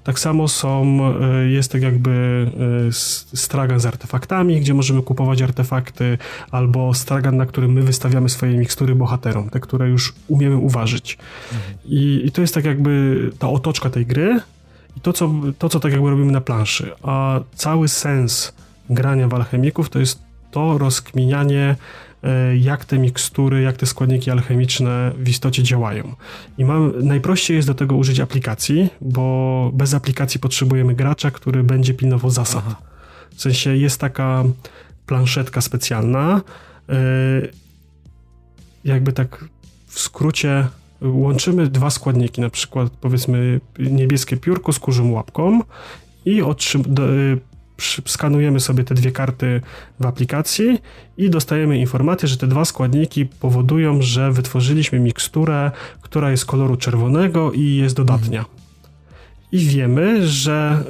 Tak samo są, e, jest tak jakby e, stragan z artefaktami, gdzie możemy kupować artefakty, albo stragan, na którym my wystawiamy swoje mikstury bohaterom, te, które już umiemy uważać. Mm. I, I, to jest tak jakby ta otoczka tej gry i to co, to, co tak jakby robimy na planszy. A cały sens grania w alchemików to jest to rozkminianie jak te mikstury, jak te składniki alchemiczne w istocie działają. I mam, najprościej jest do tego użyć aplikacji, bo bez aplikacji potrzebujemy gracza, który będzie pilnował zasad. Aha. W sensie jest taka planszetka specjalna, e, jakby tak w skrócie łączymy dwa składniki, na przykład powiedzmy niebieskie piórko z kurzym łapką i otrzym- skanujemy sobie te dwie karty w aplikacji i dostajemy informację, że te dwa składniki powodują, że wytworzyliśmy miksturę, która jest koloru czerwonego i jest dodatnia. I wiemy, że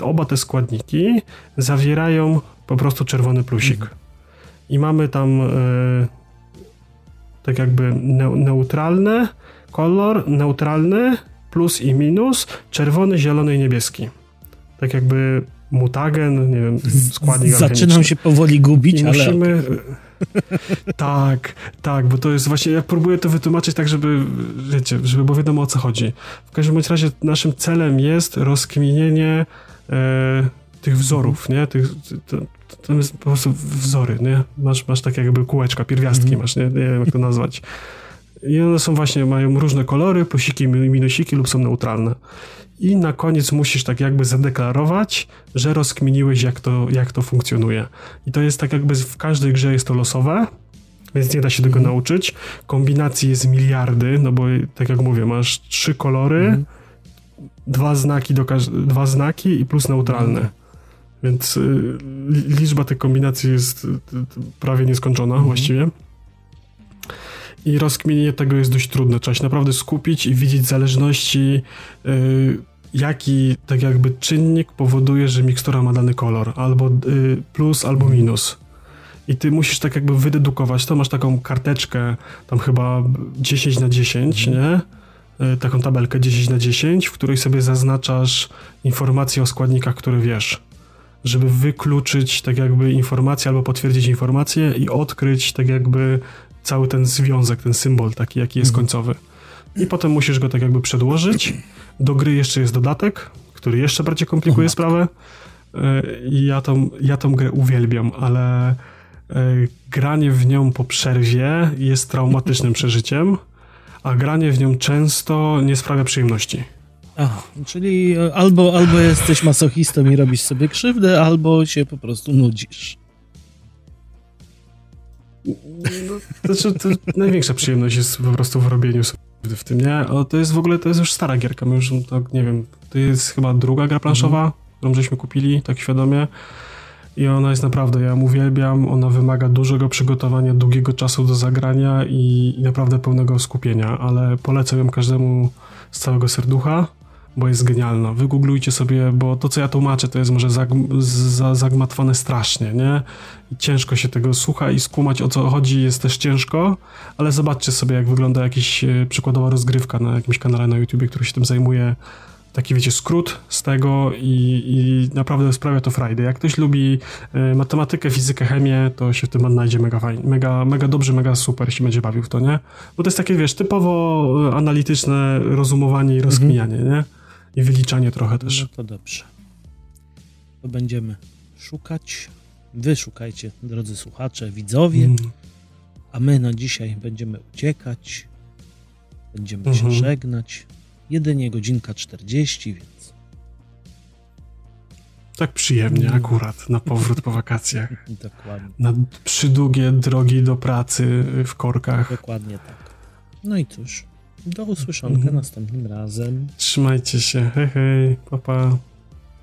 y, oba te składniki zawierają po prostu czerwony plusik. Mhm. I mamy tam y, tak jakby neutralny kolor, neutralny, plus i minus, czerwony, zielony i niebieski. Tak jakby mutagen, nie wiem, składnik Zaczynam się powoli gubić, I ale... Musimy... tak, tak, bo to jest właśnie, ja próbuję to wytłumaczyć tak, żeby, wiecie, żeby było wiadomo o co chodzi. W każdym bądź razie naszym celem jest rozkminienie e, tych wzorów, nie? Tych, to, to jest po prostu wzory, nie? Masz, masz tak jakby kółeczka, pierwiastki mm. masz, nie? nie wiem jak to nazwać. I one są właśnie, mają różne kolory, plusiki, minusiki lub są neutralne. I na koniec musisz tak jakby zadeklarować, że rozkminiłeś jak to, jak to funkcjonuje. I to jest tak jakby w każdej grze jest to losowe, więc nie da się tego mhm. nauczyć. Kombinacji jest miliardy, no bo tak jak mówię, masz trzy kolory, mhm. dwa znaki do dwa znaki i plus neutralne. Mhm. Więc y, liczba tych kombinacji jest y, y, prawie nieskończona mhm. właściwie. I rozkminienie tego jest dość trudne. Trzeba się naprawdę skupić i widzieć zależności, yy, jaki tak jakby czynnik powoduje, że mikstura ma dany kolor, albo yy, plus, albo minus. I ty musisz tak jakby wydedukować to. Masz taką karteczkę, tam chyba 10 na 10, mhm. nie? Yy, taką tabelkę 10 na 10, w której sobie zaznaczasz informacje o składnikach, które wiesz żeby wykluczyć tak jakby informację albo potwierdzić informację i odkryć tak jakby cały ten związek, ten symbol taki, jaki jest mhm. końcowy. I potem musisz go tak jakby przedłożyć. Do gry jeszcze jest dodatek, który jeszcze bardziej komplikuje sprawę. E, I ja tą, ja tą grę uwielbiam, ale e, granie w nią po przerwie jest traumatycznym przeżyciem, a granie w nią często nie sprawia przyjemności. Aha, czyli albo, albo jesteś masochistą i robisz sobie krzywdę, albo się po prostu nudzisz. No, znaczy, to największa przyjemność jest po prostu w robieniu sobie w tym, nie? O, to jest w ogóle, to jest już stara gierka, my już tak, nie wiem, to jest chyba druga gra planszowa, mhm. którą żeśmy kupili, tak świadomie. I ona jest naprawdę, ja ją uwielbiam, ona wymaga dużego przygotowania, długiego czasu do zagrania i, i naprawdę pełnego skupienia, ale polecam ją każdemu z całego serducha bo jest genialna. Wygooglujcie sobie, bo to, co ja tłumaczę, to jest może zag, za, zagmatwane strasznie, nie? Ciężko się tego słucha i skumać, o co chodzi, jest też ciężko, ale zobaczcie sobie, jak wygląda jakaś e, przykładowa rozgrywka na jakimś kanale na YouTubie, który się tym zajmuje. Taki, wiecie, skrót z tego i, i naprawdę sprawia to frajdę. Jak ktoś lubi y, matematykę, fizykę, chemię, to się w tym odnajdzie mega fajnie, mega, mega dobrze, mega super się będzie bawił w to, nie? Bo to jest takie, wiesz, typowo e, analityczne rozumowanie i rozkminianie, nie? I wyliczanie trochę też. No to dobrze. To będziemy szukać. Wy szukajcie, drodzy słuchacze, widzowie, mm. a my na dzisiaj będziemy uciekać. Będziemy mm -hmm. się mhm. żegnać. Jedynie godzinka 40, więc. Tak przyjemnie no. akurat na powrót po wakacjach. Dokładnie. Na przydługie drogi do pracy w korkach. Dokładnie tak. No i cóż, do usłyszonka mhm. następnym razem. Trzymajcie się. Hej, hej. Papa.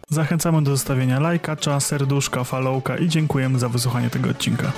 Zachęcamy do zostawienia lajka, serduszka, followka i dziękujemy za wysłuchanie tego odcinka.